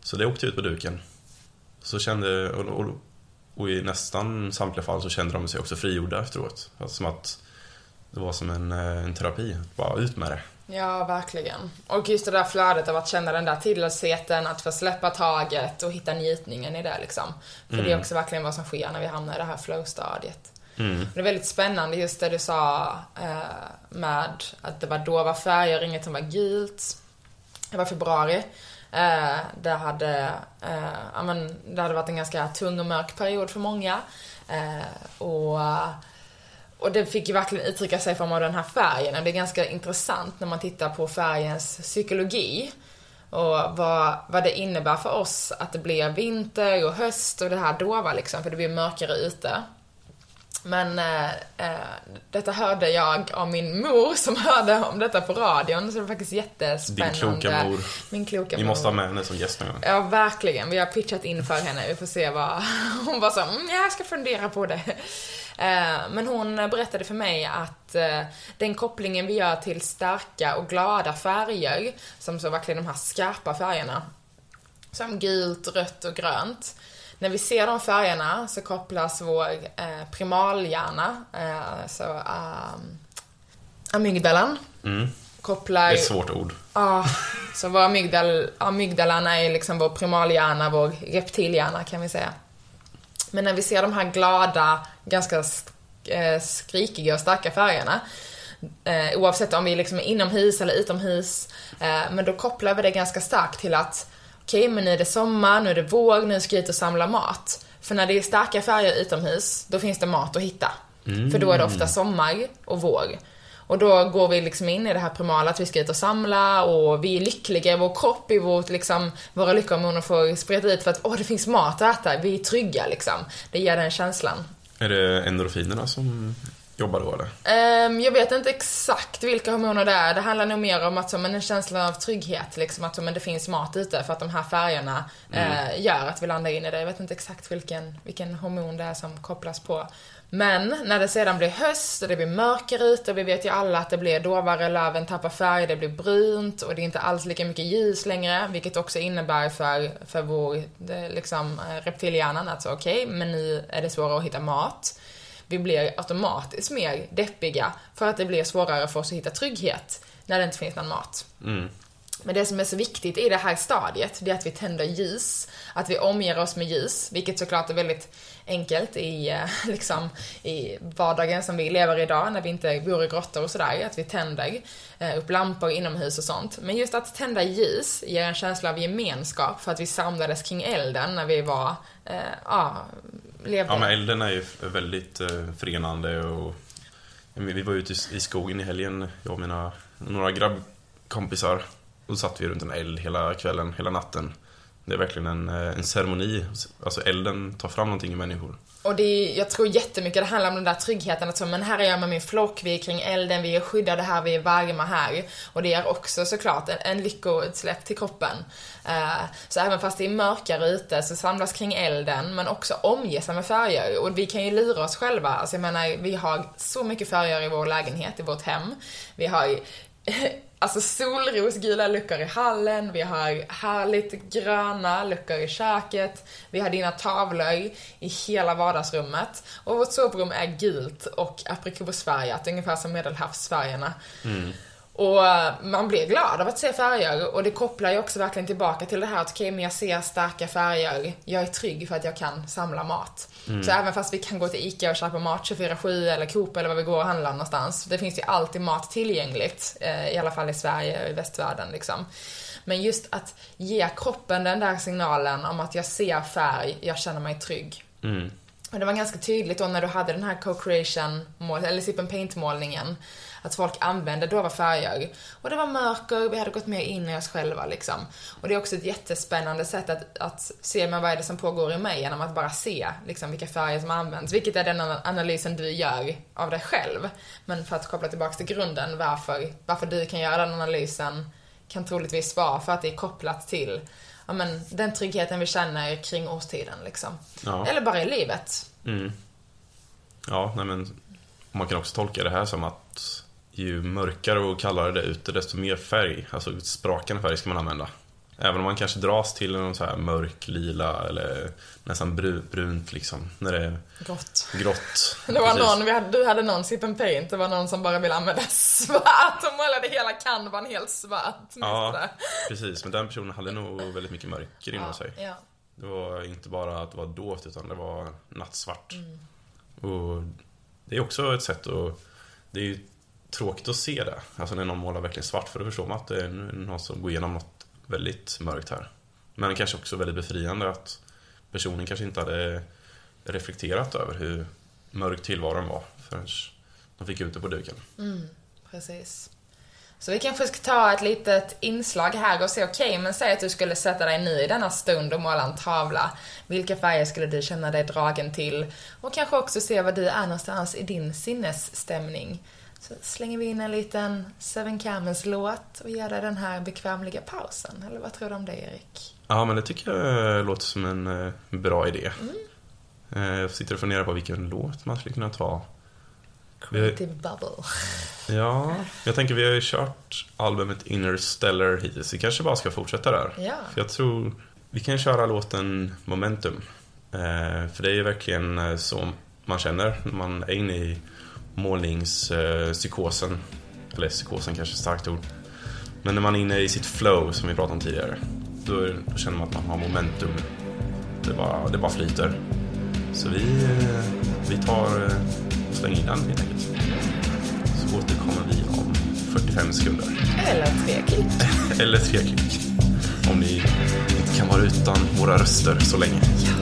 så det åkte ut på duken. Så kände, och, och, och i nästan samtliga fall så kände de sig också frigjorda efteråt. Alltså som att det var som en, eh, en terapi. Bara ut med det. Ja, verkligen. Och just det där flödet av att känna den där tillhörighet, att få släppa taget och hitta njutningen i det liksom. För det är också verkligen vad som sker när vi hamnar i det här flow-stadiet. Mm. Det är väldigt spännande just det du sa eh, med att det var dova färger, inget som var gult. Det var februari. Eh, det, hade, eh, ja, men, det hade varit en ganska tung och mörk period för många. Eh, och, och det fick ju verkligen uttrycka sig i form av den här färgen. Och det är ganska intressant när man tittar på färgens psykologi. Och vad, vad det innebär för oss att det blir vinter och höst och det här dova liksom, för det blir mörkare ute. Men eh, eh, detta hörde jag av min mor som hörde om detta på radion, så det var faktiskt Din jättespännande. kloka mor. Min kloka Vi mor. måste ha med henne som gäst någon gång. Ja, verkligen. Vi har pitchat in för henne. Vi får se vad... Hon var så mm, jag ska fundera på det. Eh, Men hon berättade för mig att eh, den kopplingen vi gör till starka och glada färger, som så verkligen de här skarpa färgerna, som gult, rött och grönt. När vi ser de färgerna så kopplas vår eh, primalhjärna, eh, så um, amygdalan, Mm. kopplar... Det är ett svårt ord. Ja, så vår amygdal, amygdalan är liksom vår primalhjärna, vår reptilhjärna kan vi säga. Men när vi ser de här glada, ganska sk- eh, skrikiga och starka färgerna, eh, oavsett om vi liksom är inomhus eller utomhus, eh, men då kopplar vi det ganska starkt till att okej, men nu är det sommar, nu är det vår, nu ska jag ut och samla mat. För när det är starka färger utomhus, då finns det mat att hitta. För då är det ofta sommar och vår. Och då går vi liksom in i det här primala att vi ska ut och samla och vi är lyckliga i vår kropp, i vårt liksom, våra lyckohormoner får spreta ut för att åh, det finns mat att äta, vi är trygga liksom. Det ger den känslan. Är det endorfinerna som jobbar då eller? Ehm, jag vet inte exakt vilka hormoner det är. Det handlar nog mer om att som en känsla av trygghet, liksom att som en, det finns mat ute för att de här färgerna eh, gör att vi landar in i det. Jag vet inte exakt vilken, vilken hormon det är som kopplas på. Men när det sedan blir höst och det blir mörkare ute och vi vet ju alla att det blir dovare, löven tappar färg, det blir brunt och det är inte alls lika mycket ljus längre, vilket också innebär för, för vår det, liksom, eh, reptilhjärnan att så okej, okay, men nu är det svårare att hitta mat. Vi blir automatiskt mer deppiga för att det blir svårare för oss att hitta trygghet när det inte finns någon mat. Mm. Men det som är så viktigt i det här stadiet, det är att vi tänder ljus, att vi omger oss med ljus, vilket såklart är väldigt enkelt i, eh, liksom, i vardagen som vi lever idag när vi inte bor i grottor och sådär, att vi tänder eh, upp lampor inomhus och sånt. Men just att tända ljus ger en känsla av gemenskap för att vi samlades kring elden när vi var, eh, ja, levde. Ja, men elden är ju väldigt eh, förenande och vi var ute i skogen i helgen, jag och mina, några grabbkompisar. Då satt vi runt en eld hela kvällen, hela natten. Det är verkligen en, eh, en ceremoni. Alltså elden tar fram någonting i människor. Och det är, jag tror jättemycket det handlar om den där tryggheten att så, men här är jag med min flock, vi är kring elden, vi är skyddade här, vi är varma här. Och det är också såklart en, en lyckoutsläpp till kroppen. Uh, så även fast det är mörkare ute så samlas kring elden, men också omges med färger. Och vi kan ju lura oss själva. Alltså jag menar, vi har så mycket färger i vår lägenhet, i vårt hem. Vi har alltså solrosgula luckor i hallen, vi har härligt gröna luckor i köket, vi har dina tavlor i hela vardagsrummet. Och vårt sovrum är gult och aprikosfärgat, ungefär som medelhavsfärgerna. Mm. Och eh, man blir glad av att se färger och det kopplar ju också verkligen tillbaka till det här att okej, okay, men jag ser starka färger, jag är trygg för att jag kan samla mat. Mm. Så även fast vi kan gå till ICA och köpa mat 24-7 eller Coop eller vad vi går och handlar någonstans. Det finns ju alltid mat tillgängligt, eh, i alla fall i Sverige och i västvärlden liksom. Men just att ge kroppen den där signalen om att jag ser färg, jag känner mig trygg. Mm. Och det var ganska tydligt då när du hade den här co-creation, eller sip and paint målningen att folk använde dova färger. Och det var mörker, vi hade gått mer in i oss själva liksom. Och det är också ett jättespännande sätt att, att se men vad är det som pågår i mig genom att bara se liksom, vilka färger som används. Vilket är den analysen du gör av dig själv. Men för att koppla tillbaka till grunden, varför, varför du kan göra den analysen kan troligtvis vara för att det är kopplat till ja, men, den tryggheten vi känner kring årstiden. Liksom. Ja. Eller bara i livet. Mm. Ja, nej men man kan också tolka det här som att ju mörkare och kallare det är ute, desto mer färg, alltså sprakande färg ska man använda. Även om man kanske dras till någon så här mörk lila eller nästan brunt liksom. När det är grått. grått. Det var någon, vi hade, du hade någon sip and paint, det var någon som bara ville använda svart och målade hela kanvan helt svart. Ja, precis. Men den personen hade nog väldigt mycket mörker inom ja, sig. Ja. Det var inte bara att det var dovt utan det var nattsvart. Mm. Och det är också ett sätt att... Det är ju tråkigt att se det. Alltså när någon målar verkligen svart för då förstår man att det är någon som går igenom något väldigt mörkt här. Men kanske också väldigt befriande att personen kanske inte hade reflekterat över hur mörk tillvaron var förrän de fick ut det på duken. Mm, precis. Så vi kanske ska ta ett litet inslag här och se, okej, okay, men säg att du skulle sätta dig nu i denna stund och måla en tavla. Vilka färger skulle du känna dig dragen till? Och kanske också se var du är någonstans i din sinnesstämning. Så slänger vi in en liten Seven Camels-låt och dig den här bekvämliga pausen. Eller vad tror du om det, Erik? Ja, men det tycker jag låter som en eh, bra idé. Mm. Jag sitter och funderar på vilken låt man skulle kunna ta. Creative Bubble. Ja, jag tänker vi har ju kört albumet Interstellar hittills. Vi kanske bara ska fortsätta där. Ja. För jag tror vi kan köra låten Momentum. För det är ju verkligen så man känner när man är inne i målningspsykosen. Eller psykosen kanske är ett starkt ord. Men när man är inne i sitt flow som vi pratade om tidigare. Då, då känner man att man har momentum. Det bara, det bara flyter. Så vi, vi tar och slänger in den helt enkelt. Så återkommer vi om 45 sekunder. Eller tre klick. Eller tre klick. Om ni inte kan vara utan våra röster så länge. Ja.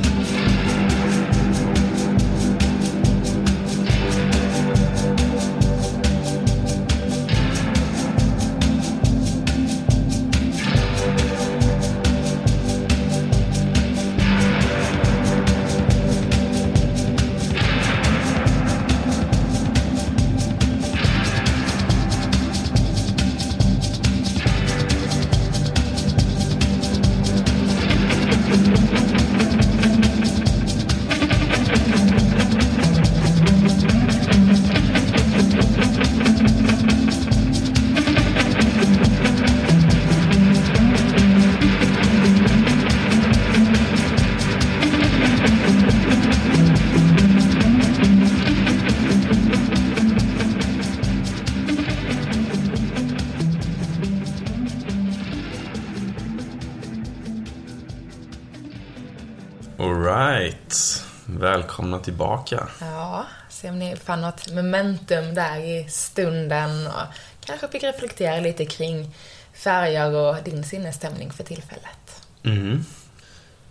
Välkomna tillbaka. Ja, se om ni fann något momentum där i stunden och kanske fick reflektera lite kring färger och din sinnesstämning för tillfället. Mm.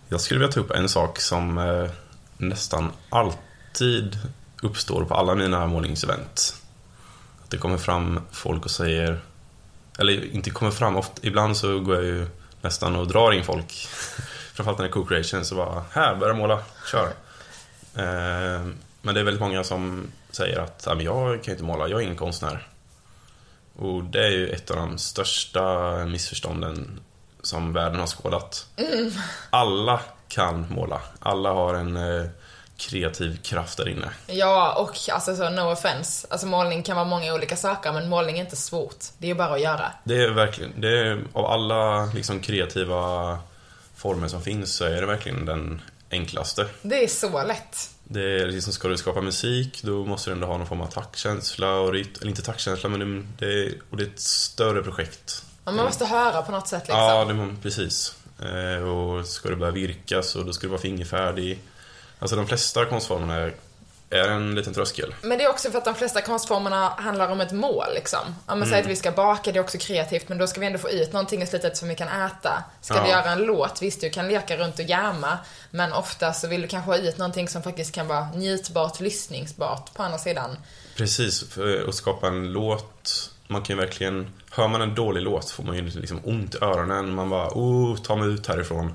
Jag skulle vilja ta upp en sak som eh, nästan alltid uppstår på alla mina målningsevent. Att det kommer fram folk och säger, eller inte kommer fram, ofta, ibland så går jag ju nästan och drar in folk. Framförallt när det är co-creation så bara, här, börja måla, kör. Eh, men det är väldigt många som säger att "Ja, men jag kan inte måla, jag är ingen konstnär. Och det är ju ett av de största missförstånden som världen har skådat. Alla kan måla. Alla har en eh, kreativ kraft där inne. Ja, och alltså så no offense. Alltså målning kan vara många olika saker, men målning är inte svårt. Det är ju bara att göra. Det är verkligen, det är, av alla liksom, kreativa former som finns så är det verkligen den enklaste. Det är så lätt. Det är liksom, ska du skapa musik då måste du ändå ha någon form av taktkänsla och rytm, eller inte taktkänsla men det är, och det är ett större projekt. Och man måste höra på något sätt liksom. Ja, det, precis. Eh, och ska du börja virka så då ska du vara fingerfärdig. Alltså de flesta konstformerna är, en liten tröskel. Men det är också för att de flesta konstformerna handlar om ett mål liksom. Om man Mm. säger att vi ska baka, det är också kreativt, men då ska vi ändå få ut någonting i slutet som vi kan äta. Ska Ja. du göra en låt, visst du kan leka runt och jamma, men ofta så vill du kanske ha ut någonting som faktiskt kan vara njutbart, lyssningsbart på andra sidan. Precis, att skapa en låt. Man kan ju verkligen, hör man en dålig låt får man ju liksom ont i öronen. Man bara, oh, ta mig ut härifrån.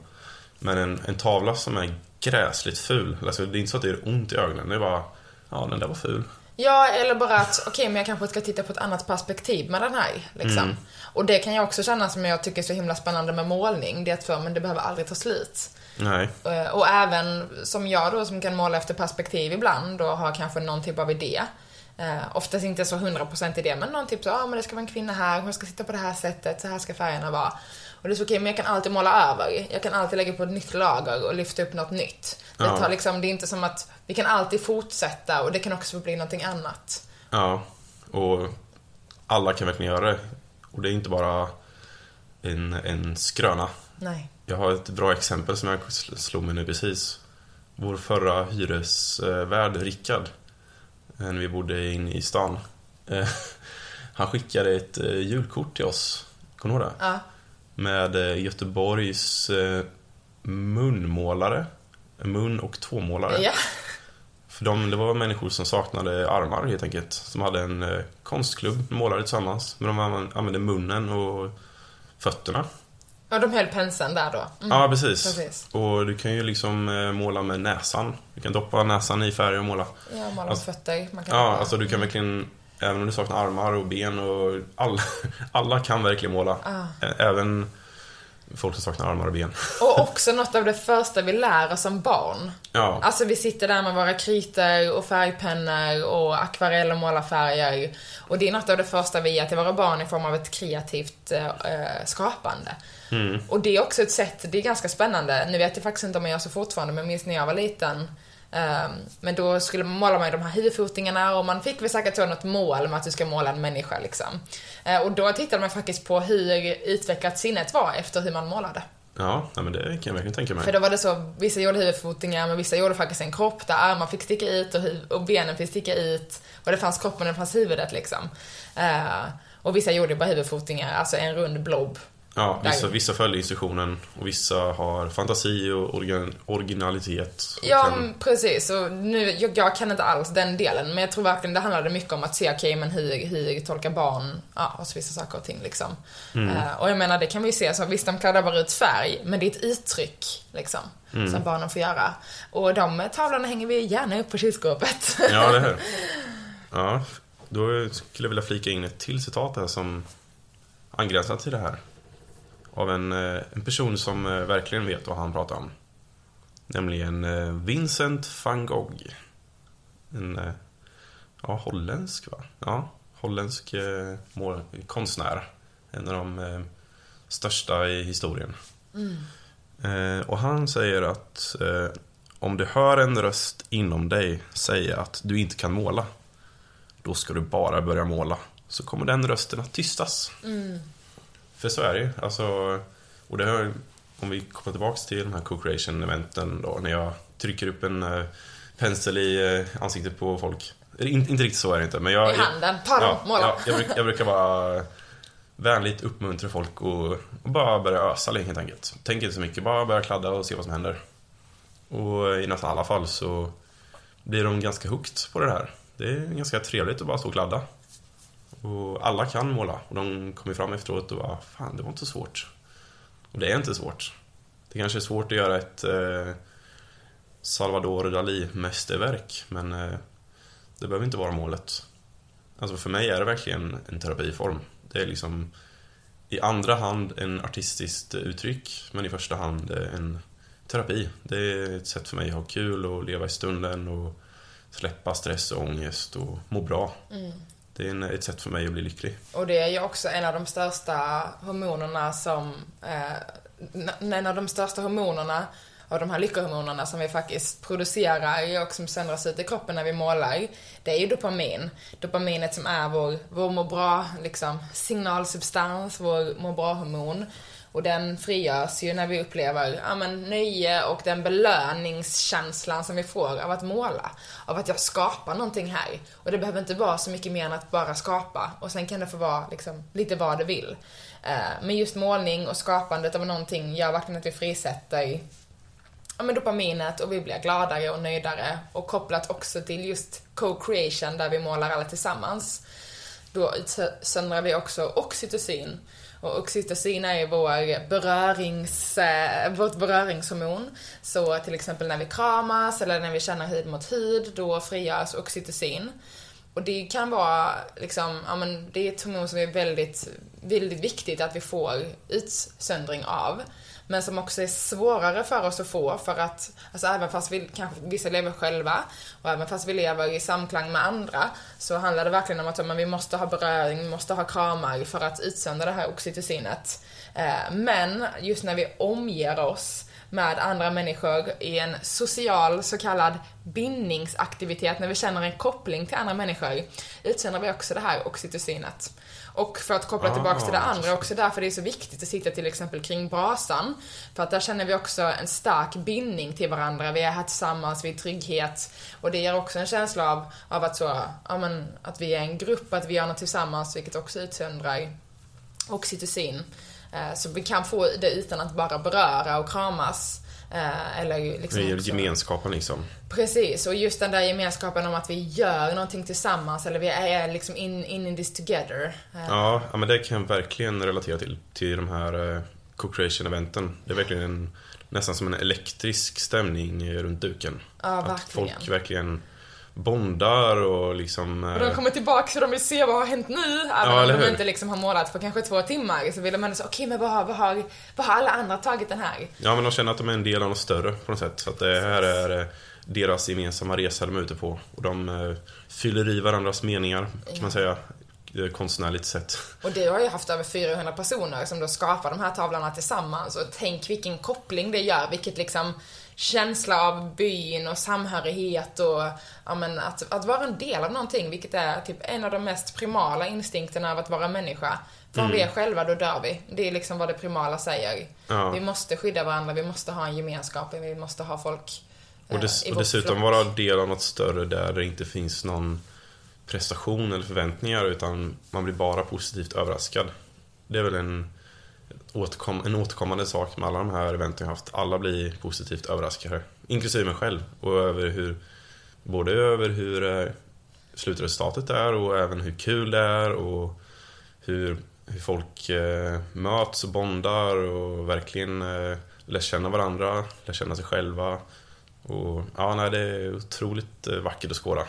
Men en, en tavla som är gräsligt ful, alltså det är inte så att det gör ont i ögonen. Det är bara, ja den där var ful. Ja, eller bara att, okej, men jag kanske ska titta på ett annat perspektiv med den här, liksom. Mm. Och det kan jag också känna som jag tycker är så himla spännande med målning, det är att för, men det behöver aldrig ta slut. Nej, Eh, Och även som jag då som kan måla efter perspektiv ibland och har kanske någon typ av idé. Eh, oftast inte så 100% idé, men någon typ så, ja ah, men det ska vara en kvinna här, hon ska sitta på det här sättet, så här ska färgerna vara. Och det är så okej, men jag kan alltid måla över. Jag kan alltid lägga på ett nytt lager och lyfta upp något nytt. Det, Ja. tar liksom, det är inte som att vi kan alltid fortsätta och det kan också bli någonting annat. ja. Och alla kan verkligen göra det. Och det är inte bara en, en skröna. Nej. Jag har ett bra exempel som jag sl- slog mig nu precis. Vår förra hyresvärd, Rickard, när vi bodde inne i stan. eh, Han skickade ett eh, julkort till oss, kommer du ihåg det? Ja. Med eh, Göteborgs eh, munmålare. Mun och tåmålare. Ja. För de, det var människor som saknade armar helt enkelt. Som hade en eh, konstklubb, målade tillsammans. Men de använde- munnen och fötterna. Och de höll penseln där då. Mm. Ja, precis. Precis. Och du kan ju liksom måla med näsan. Du kan doppa näsan i färg och måla. Ja, måla Alltså- fötter. Man kan Ja, alltså du kan verkligen, även om du saknar armar och ben och alla, alla kan verkligen måla. Ah. Även folk som saknar armar och ben. Och också något av det första vi lär oss som barn. Ja, Alltså vi sitter där med våra kritor och färgpennor och akvarell och målarfärger. Och det är något av det första vi ger till våra barn i form av ett kreativt eh, eh, skapande. Och det är också ett sätt, det är ganska spännande. Nu vet jag faktiskt inte om jag gör så fortfarande, men minns när jag var liten. Ehm, men då skulle man måla med de här huvudfotingarna och man fick väl säkert så något mål med att du ska måla en människa liksom. Eh, och då tittade man faktiskt på hur utvecklat sinnet var efter hur man målade. ja men det kan jag verkligen tänka För mig. då var det så, vissa gjorde huvudfotingar men vissa gjorde faktiskt en kropp där armar fick sticka ut och, och benen fick sticka ut. Och det fanns kroppen och det fanns huvudet liksom. Eh, och vissa gjorde bara huvudfotingar, alltså en rund blob. Ja, vissa, vissa följer instruktionen och vissa har fantasi och originalitet. och Ja, kan- precis. Och nu, jag, jag kan inte alls den delen, men jag tror verkligen det handlade mycket om att se, okej, men hur, hur tolkar barn ja, alltså vissa saker och ting liksom. Eh, och jag menar, det kan vi ju se, så visst de kladdar bara ut färg, men det är ett uttryck liksom, som barnen får göra. Och de tavlorna hänger vi gärna upp på kylskåpet. Ja, det här. Ja, då skulle jag vilja flika in ett till citat här som angränsar till det här. Av en, eh, en person som eh, verkligen vet vad han pratar om. Nämligen eh, Vincent van Gogh. En ja, holländsk, va? Ja, holländsk eh, mål, konstnär. En av de eh, största i historien. Eh, och han säger att om du hör en röst inom dig säga att du inte kan måla, då ska du bara börja måla. Så kommer den rösten att tystas. För så är det ju. Alltså, och det har, om vi kopplar tillbaks till de här co-creation-eventen då, när jag trycker upp en eh, pensel i eh, ansiktet på folk. In, inte riktigt så är det inte, men jag... I handen, ta dem, måla. Ja, jag, bruk, jag brukar bara vänligt uppmuntra folk och, och bara börja ösa helt enkelt. Tänk inte så mycket, bara börja kladda och se vad som händer. Och i nästan alla fall så blir de ganska hooked på det här. Det är ganska trevligt att bara stå och kladda. Och alla kan måla och de kommer fram efteråt och bara, fan det var inte så svårt. Och det är inte svårt. Det kanske är svårt att göra ett eh, Salvador Dalí-mästerverk, men eh, det behöver inte vara målet. Alltså för mig är det verkligen en terapiform. Det är liksom i andra hand en artistiskt uttryck, men i första hand eh, en terapi. Det är ett sätt för mig att ha kul och leva i stunden och släppa stress och ångest och må bra. Mm. Det är en, ett sätt för mig att bli lycklig. Och det är ju också en av de största hormonerna som... Eh, en av de största hormonerna av de här lyckohormonerna som vi faktiskt producerar och som söndras ut i kroppen när vi målar, det är ju dopamin. Dopaminet som är vår, vår må bra, liksom, signalsubstans, vår må bra-hormon. Och den frigörs ju när vi upplever ja, men, nöje och den belöningskänslan som vi får av att måla. Av att jag skapar någonting här. Och det behöver inte vara så mycket mer än att bara skapa. Och sen kan det få vara liksom, lite vad det vill. Eh, men just målning och skapandet av någonting gör verkligen att vi frisätter ja, men dopaminet och vi blir gladare och nöjdare. Och kopplat också till just co-creation där vi målar alla tillsammans. Då utsöndrar vi också oxytocin. Och oxytocin är ju vår berörings, eh, vårt beröringshormon. Så till exempel när vi kramas eller när vi känner hud mot hud, då frigörs oxytocin. Och det kan vara liksom, ja men det är ett hormon som är väldigt, väldigt viktigt att vi får utsöndring av. Men som också är svårare för oss att få för att, alltså även fast vi kanske vissa lever själva och även fast vi lever i samklang med andra så handlar det verkligen om att men vi måste ha beröring, vi måste ha kramar för att utsöndra det här oxytocinet. Eh, men just när vi omger oss med andra människor i en social så kallad bindningsaktivitet, när vi känner en koppling till andra människor, utsöndrar vi också det här oxytocinet. Och för att koppla tillbaks till det Ah, andra, också därför det är så viktigt att sitta till exempel kring brasan. För att där känner vi också en stark bindning till varandra. Vi är här tillsammans, vi är trygghet. Och det ger också en känsla av, av att så, ja men, att vi är en grupp, att vi gör något tillsammans, vilket också utsöndrar oxytocin. Eh, Så vi kan få det utan att bara beröra och kramas. Eh, Eller liksom Det är gemenskapen liksom. Precis, och just den där gemenskapen om att vi gör någonting tillsammans, eller vi är liksom in, in in this together. Eh, Ja, ja, men det kan jag verkligen relatera till, till de här eh, co-creation-eventen. Det är verkligen en, nästan som en elektrisk stämning runt duken. Ja, att verkligen. folk verkligen bondar och liksom... Och de eh, kommer tillbaka så de vill se vad har hänt nu. Även Ja, om de hur? inte liksom har målat på kanske två timmar så vill de ändå säga okej men vad har, vad, har, vad har alla andra tagit den här? Ja, men de känner att de är en del av något större på något sätt. Så att det här är eh, deras gemensamma resa de är ute på. Och de eh, fyller i varandras meningar, kan man säga. Konstnärligt sett. Och det har ju haft över 400 personer som då skapar de här tavlorna tillsammans. Och tänk vilken koppling det gör, vilket liksom känsla av byn och samhörighet och ja, men att, att vara en del av någonting, vilket är typ en av de mest primala instinkterna av att vara människa. För om vi är själva, då dör vi. Det är liksom vad det primala säger. Ja. Vi måste skydda varandra, vi måste ha en gemenskap, vi måste ha folk eh, Och, dess, i och dessutom vara del av något större där det inte finns någon prestation eller förväntningar utan man blir bara positivt överraskad. Det är väl en, återkom, en återkommande sak med alla de här eventen jag haft. Alla blir positivt överraskade. Inklusive mig själv. Och över hur, både över hur eh, slutresultatet är och även hur kul det är och hur, hur folk eh, möts och bondar och verkligen eh, lär känna varandra, lär känna sig själva. Och ja, nej, det är otroligt eh, vackert att skåda.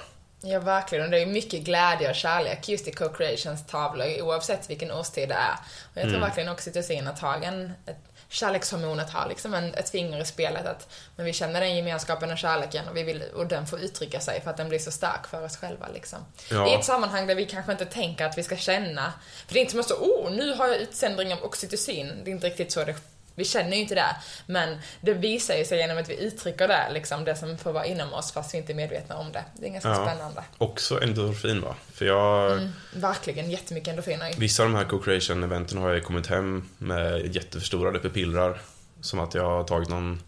Ja, verkligen. Och det är mycket glädje och kärlek just i co-creations tavlor, oavsett vilken årstid det är. Och jag tror Mm. verkligen oxytocinet har en, ett kärlekshormonet har liksom en, ett finger i spelet. Att, men vi känner den gemenskapen och kärleken och, vi vill, och den får uttrycka sig för att den blir så stark för oss själva. Liksom. Ja. I ett sammanhang där vi kanske inte tänker att vi ska känna. För det är inte som att så, oh, nu har jag utsändring av oxytocin. Det är inte riktigt så det vi känner ju inte det, men det visar ju sig genom att vi uttrycker det, liksom det som får vara inom oss fast vi inte är medvetna om det. Det är ganska Ja. spännande. Också endorfin va? För jag... Mm, verkligen jättemycket endorfiner. Vissa av de här co-creation-eventen har jag kommit hem med jätteförstorade pupillrar. som att jag har tagit någon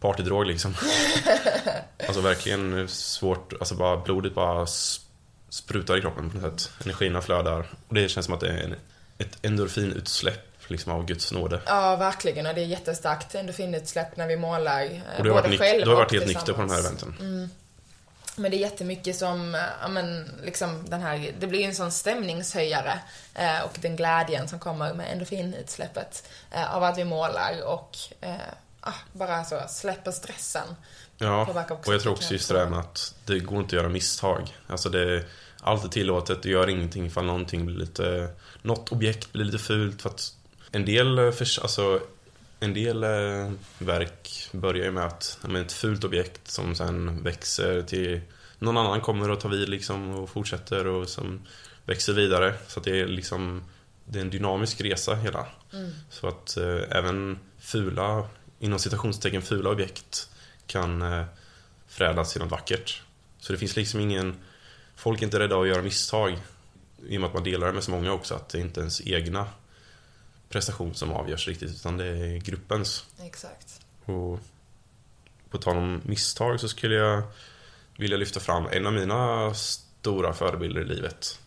partydrog liksom. alltså verkligen svårt, alltså bara blodet bara sprutar i kroppen på något sätt. Energierna flödar. Och det känns som att det är en, ett endorfinutsläpp liksom av Guds nåde. Ja, verkligen. Och det är jättestarkt endorfinutsläpp när vi målar. eh, Och du har varit, själv du har varit helt nykter på de här eventen. Men det är jättemycket som, ja men liksom den här, det blir en sån stämningshöjare. Eh, och den glädjen som kommer med endorfinutsläppet. Eh, av att vi målar och eh, ah, bara så släpper stressen. Ja, och jag tror också just det där med att det går inte att göra misstag. Alltså det är alltid tillåtet, du gör ingenting ifall någonting blir lite... Något objekt blir lite fult för att en del, eh, förs- alltså, en del eh, verk börjar ju med att, men ett fult objekt som sen växer till... Någon annan kommer och tar vid liksom och fortsätter och som växer vidare. Så att det är liksom, det är en dynamisk resa hela. Så att eh, även fula, inom citationstecken fula objekt kan eh, förädlas till något vackert. Så det finns liksom ingen... Folk är inte rädda att göra misstag. I och med att man delar det med så många också, att det är inte ens egna prestation som avgörs riktigt, utan det är gruppens. Exakt. Och på tal om misstag så skulle jag vilja lyfta fram en av mina stora förebilder i livet.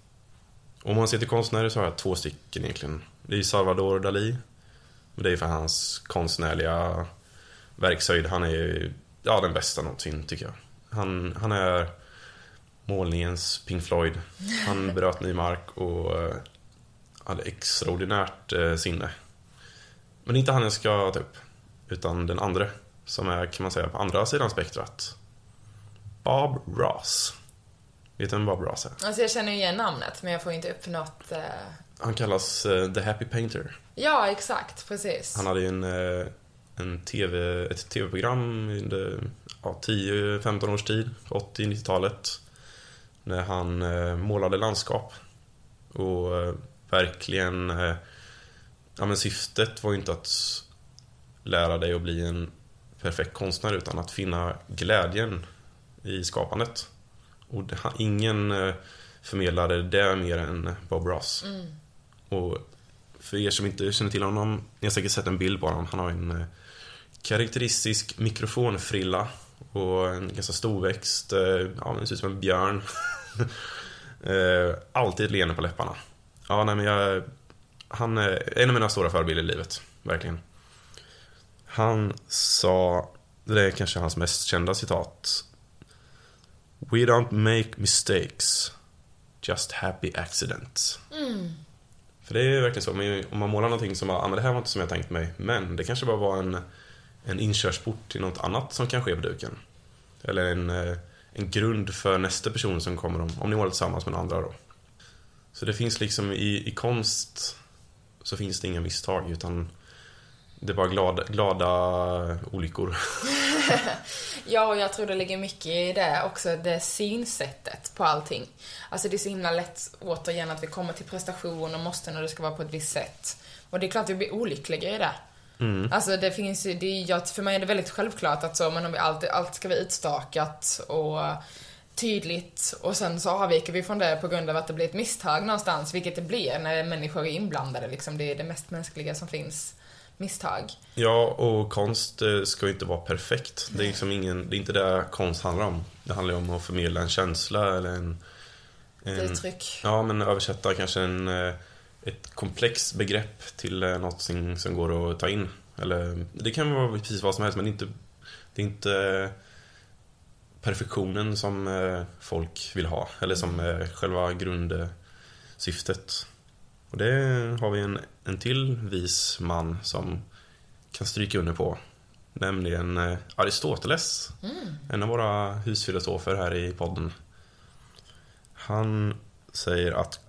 Om man ser till konstnärer så har jag två stycken egentligen. Det är Salvador Dalí. Och det är för hans konstnärliga verkshöjd. Han är ja, den bästa någonsin tycker jag. Han, han är målningens Pink Floyd. Han bröt ny mark och eh, hade extraordinärt eh, sinne. Men det är inte han jag ska ta upp. Utan den andra, som är kan man säga på andra sidan spektrat. Bob Ross. Vet du vem Bob Ross är? Alltså jag känner igen namnet, men jag får inte upp något... Eh... Han kallas eh, The Happy Painter. Ja, exakt. Precis. Han hade ju en, eh, en TV, ett tv-program under ja, 10-15 års tid, 80-90-talet. När han eh, målade landskap. Och eh, verkligen... Eh, ja, men syftet var ju inte att lära dig att bli en perfekt konstnär utan att finna glädjen i skapandet. Och det, ingen eh, förmedlade det mer än Bob Ross. Och för er som inte känner till honom, ni har säkert sett en bild på honom. Han har en eh, karaktäristisk mikrofonfrilla och en ganska storväxt, ja men ser ut som en björn. Alltid leende på läpparna. Ja, nej men jag... Han är en av mina stora förebilder i livet, verkligen. Han sa, det är kanske hans mest kända citat. We don't make mistakes, just happy accidents. För det är verkligen så, om man målar någonting som, ah, men det här var inte som jag tänkt mig, men det kanske bara var en, en inkörsport till något annat som kan ske på duken. Eller en, eh, en grund för nästa person som kommer om, om ni målar tillsammans med den andra då. Så det finns liksom i, i konst så finns det inga misstag utan det är bara glada, glada olyckor. Ja, och jag tror det ligger mycket i det också, det synsättet på allting. Alltså det är så himla lätt, återigen, att vi kommer till prestation och måste när det ska vara på ett visst sätt. Och det är klart att vi blir olyckliga i det. Alltså det finns ju, det är, jag, för mig är det väldigt självklart att så, men om vi alltid, allt ska vara utstakat och tydligt och sen så avviker vi från det på grund av att det blir ett misstag någonstans, vilket det blir när människor är inblandade liksom. Det är det mest mänskliga som finns, misstag. Ja, och konst eh, ska ju inte vara perfekt. Det är, liksom ingen, det är inte det konst handlar om. Det handlar ju om att förmedla en känsla eller en... En uttryck. Ja, men översätta kanske en, eh, ett komplext begrepp till eh, något som, som går att ta in. Eller, det kan vara precis vad som helst, men det är inte, det är inte perfektionen som eh, folk vill ha. Eller som är själva grundsyftet. Och det har vi en, en till vis man som kan stryka under på. Nämligen eh, Aristoteles. En av våra husfilosofer här i podden. Han säger att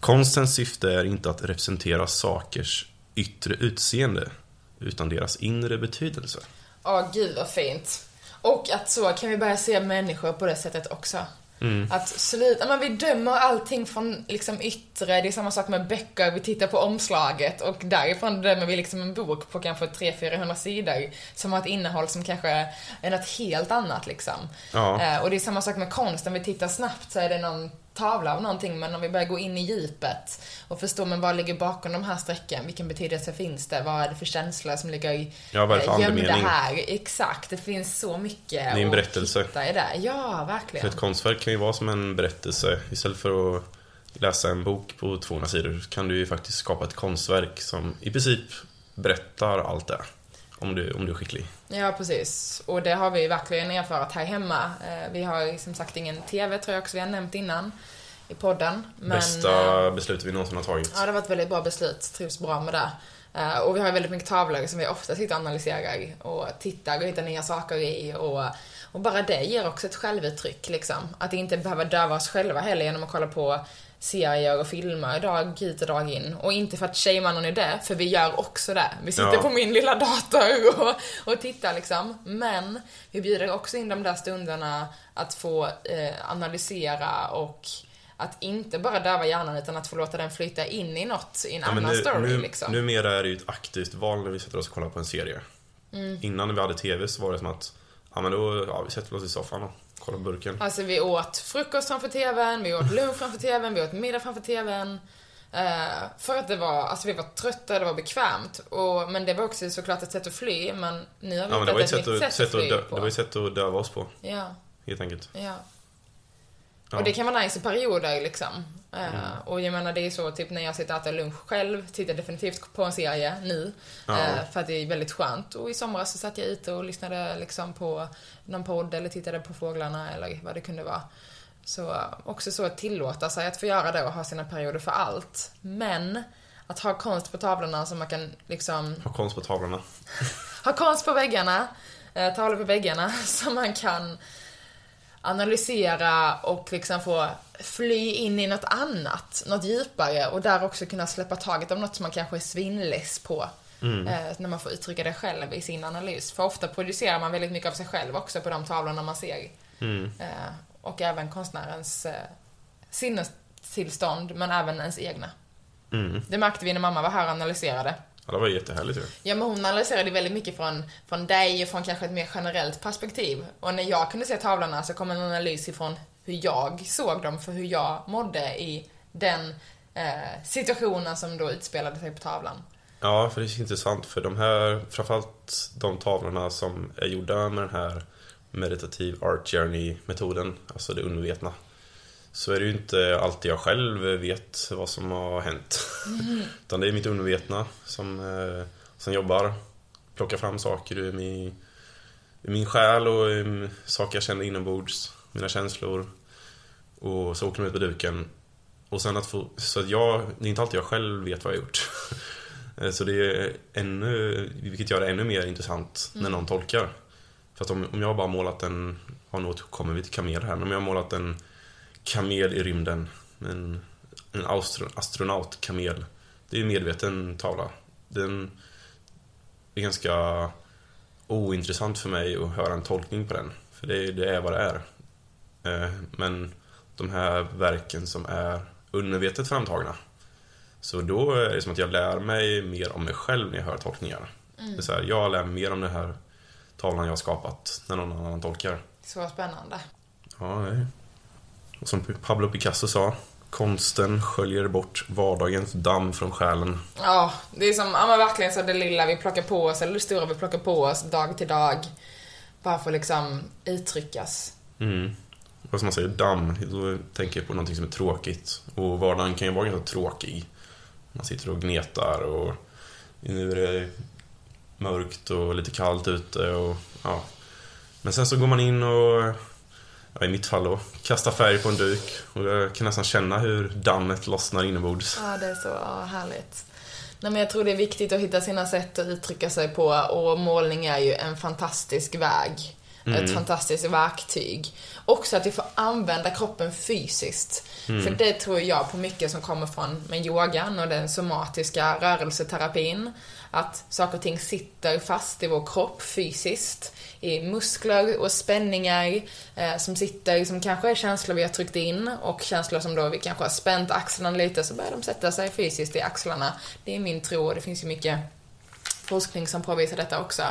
konstens syfte är inte att representera sakers yttre utseende utan deras inre betydelse. Åh, gud vad fint. Och att så kan vi börja se människor på det sättet också. Att sluta, men vi dömer allting från liksom yttre, det är samma sak med böcker, vi tittar på omslaget och därifrån dömer vi liksom en bok på kanske 300-400 sidor som har ett innehåll som kanske är något helt annat liksom. Ja. Eh, och det är samma sak med konst, om vi tittar snabbt så är det någon tavla av någonting, men om vi börjar gå in i djupet och förstå, men vad ligger bakom de här strecken? Vilken betydelse finns det? Vad är det för känslor som ligger i, Ja, vad är det för eh, gömda här? Exakt, det finns så mycket Det är en berättelse. att hitta i det. Ja, För verkligen. ett konstverk kan ju vara som en berättelse. Istället för att läsa en bok på 200 sidor kan du ju faktiskt skapa ett konstverk som i princip berättar allt det. Om du, om du är skicklig. Ja, precis. Och det har vi verkligen erfarit här hemma. Eh, Vi har som sagt ingen TV, tror jag också vi har nämnt innan i podden. Men, eh, Bästa beslutet vi någonsin har tagit. Ja, det har varit ett väldigt bra beslut. Trivs bra med det. Eh, Och vi har väldigt mycket tavlor som vi ofta sitter och analyserar och tittar och hittar nya saker i. Och, och bara det ger också ett självuttryck liksom. Att inte behöva döva oss själva heller genom att kolla på serier och filmer dag ut och dag in. Och inte för att shamea någon i det, för vi gör också det. Vi sitter Ja. på min lilla dator och, och tittar liksom. Men vi bjuder också in de där stunderna att få eh, analysera och att inte bara döva hjärnan utan att få låta den flyta in i något, i en Ja, annan nu, story nu, liksom. Numera är det ju ett aktivt val när vi sätter oss och kollar på en serie. Mm. Innan vi hade TV så var det som att, ja men då, ja, vi sätter oss i soffan och kollar på burken. Alltså vi åt frukost framför TVn, vi åt lunch framför TVn, vi åt middag framför TVn. Eh, för att det var, alltså vi var trötta, det var bekvämt. Och, men det var också såklart ett sätt att fly, men nu har vi Ja men det var ett hittat sätt, att, sätt, att, fly dö, på. det var ett sätt att döva oss på, Ja, helt enkelt. ja. Ja. Och det kan vara nice i perioder liksom. Mm. Och jag menar det är så typ när jag sitter och äter lunch själv, tittar definitivt på en serie nu. Ja. eh, För att det är väldigt skönt. Och i somras så satt jag ute och lyssnade liksom på någon podd eller tittade på fåglarna eller vad det kunde vara. Så eh, också så att tillåta sig att få göra det och ha sina perioder för allt. Men att ha konst på tavlorna som man kan liksom Ha konst på tavlorna. ha konst på väggarna, eh, tavlor på väggarna som man kan analysera och liksom få fly in i något annat, något djupare och där också kunna släppa taget om något som man kanske är svinless på. Eh, när man får uttrycka det själv i sin analys. För ofta producerar man väldigt mycket av sig själv också på de tavlorna man ser. Mm. Eh, och även konstnärens eh, sinnestillstånd, men även ens egna. Mm. Det märkte vi när mamma var här och analyserade. Ja, det var jättehärligt ju. Ja, men hon analyserade väldigt mycket från, från dig och från kanske ett mer generellt perspektiv. Och när jag kunde se tavlorna så kom en analys ifrån hur jag såg dem, för hur jag mådde i den eh, situationen som då utspelade sig på tavlan. Ja, för det är intressant för de här, framförallt de tavlorna som är gjorda med den här meditativ art journey-metoden, alltså det undervetna. Så är det ju inte alltid jag själv vet vad som har hänt. Utan det är mitt undervetna som, eh, som jobbar, plockar fram saker ur min, ur min själ och saker jag känner inombords, mina känslor. Och så åker de ut på duken. Och sen att få, så att jag, det är inte alltid jag själv vet vad jag har gjort. Så det är ännu, vilket gör det ännu mer intressant när någon tolkar. För att om, om jag bara målat en, ja nu kommer vi till kamel här, men om jag har målat en kamel i rymden, en, en astro, astronautkamel. Det är en medveten tavla. Den är ganska ointressant för mig att höra en tolkning på den. För det, det är vad det är. Eh, Men de här verken som är undervetet framtagna. Så då är det som att jag lär mig mer om mig själv när jag hör tolkningar. Det är så här, jag lär mig mer om den här tavlan jag har skapat när någon annan tolkar. Så spännande. Ja, är... Och som Pablo Picasso sa, konsten sköljer bort vardagens damm från själen. Ja, det är som, ja men verkligen så det lilla vi plockar på oss, eller det stora vi plockar på oss dag till dag. Bara får liksom uttryckas. Mm. Vad som man säger, damm, då tänker jag på någonting som är tråkigt. Och vardagen kan ju vara ganska tråkig. Man sitter och gnetar och nu är det mörkt och lite kallt ute och ja. Men sen så går man in och, ja, i mitt fall då, kastar färg på en duk och jag kan nästan känna hur dammet lossnar inombords. Ja, det är så ja, härligt. Nej, men jag tror det är viktigt att hitta sina sätt att uttrycka sig på och målning är ju en fantastisk väg. Ett fantastiskt verktyg. Också att vi får använda kroppen fysiskt. För det tror jag på mycket som kommer från med yogan och den somatiska rörelseterapin. Att saker och ting sitter fast i vår kropp fysiskt. I muskler och spänningar eh, som sitter, som kanske är känslor vi har tryckt in och känslor som då vi kanske har spänt axlarna lite så börjar de sätta sig fysiskt i axlarna. Det är min tro och det finns ju mycket forskning som påvisar detta också.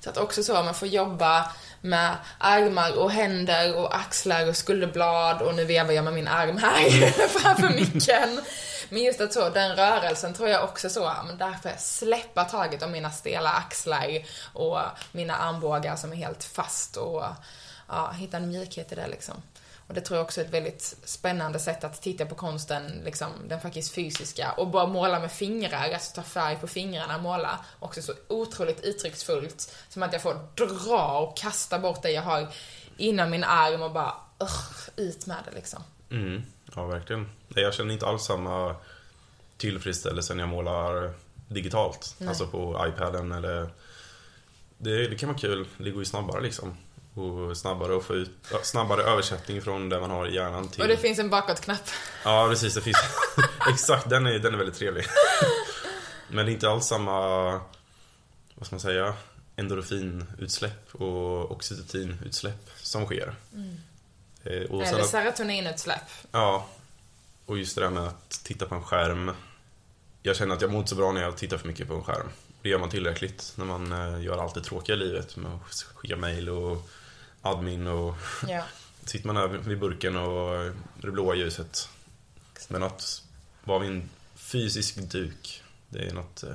Så att också så, man får jobba med armar och händer och axlar och skulderblad och nu vevar jag med min arm här framför micken. Men just att så, den rörelsen tror jag också så, men där får jag släppa taget om mina stela axlar och mina armbågar som är helt fast och ja, hitta en mjukhet i det liksom. Och det tror jag också är ett väldigt spännande sätt att titta på konsten, liksom den faktiskt fysiska. Och bara måla med fingrar, alltså ta färg på fingrarna, måla. Också så otroligt uttrycksfullt. Som att jag får dra och kasta bort det jag har inom min arm och bara uh, ut med det liksom. Mm, ja, verkligen. Jag känner inte alls samma tillfredsställelse när jag målar digitalt. Nej. Alltså på iPaden eller... Det, det kan vara kul, det går ju snabbare liksom och snabbare att få ut snabbare översättning från det man har i hjärnan till... Och det finns en bakåtknapp. Ja, precis. Det finns... Exakt, den är, den är väldigt trevlig. Men det är inte alls samma, vad ska man säga, endorfinutsläpp och oxytocinutsläpp som sker. Mm. Och Eller att, serotoninutsläpp. Ja. Och just det där med att titta på en skärm. Jag känner att jag mår inte så bra när jag tittar för mycket på en skärm. Det gör man tillräckligt när man eh, gör allt det tråkiga i livet med att skicka mail och admin och ja. sitter man där vid burken och det blåa ljuset. Men att vara vid en fysisk duk, det är något, eh,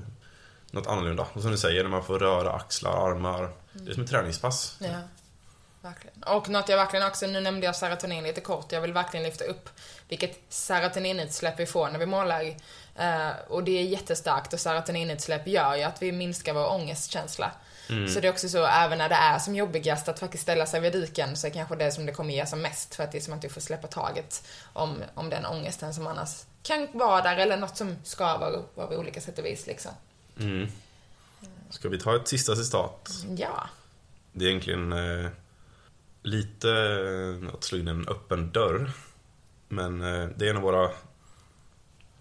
något annorlunda. Och som du säger, när man får röra axlar, armar. Det är som ett träningspass. Ja. Verkligen. Och något jag verkligen också, nu nämnde jag serotonin lite kort, jag vill verkligen lyfta upp vilket serotoninutsläpp vi får när vi målar. Uh, och det är jättestarkt och serotoninutsläpp gör ju att vi minskar vår ångestkänsla. Mm. Så det är också så, även när det är som jobbigast att faktiskt ställa sig vid duken så är kanske det som det kommer ge som mest för att det är som att du får släppa taget om, om den ångesten som annars kan vara där eller något som skaver på olika sätt och vis liksom. Mm. Ska vi ta ett sista citat? Ja. Det är egentligen eh, lite eh, att slå in en öppen dörr. Men eh, det är en av våra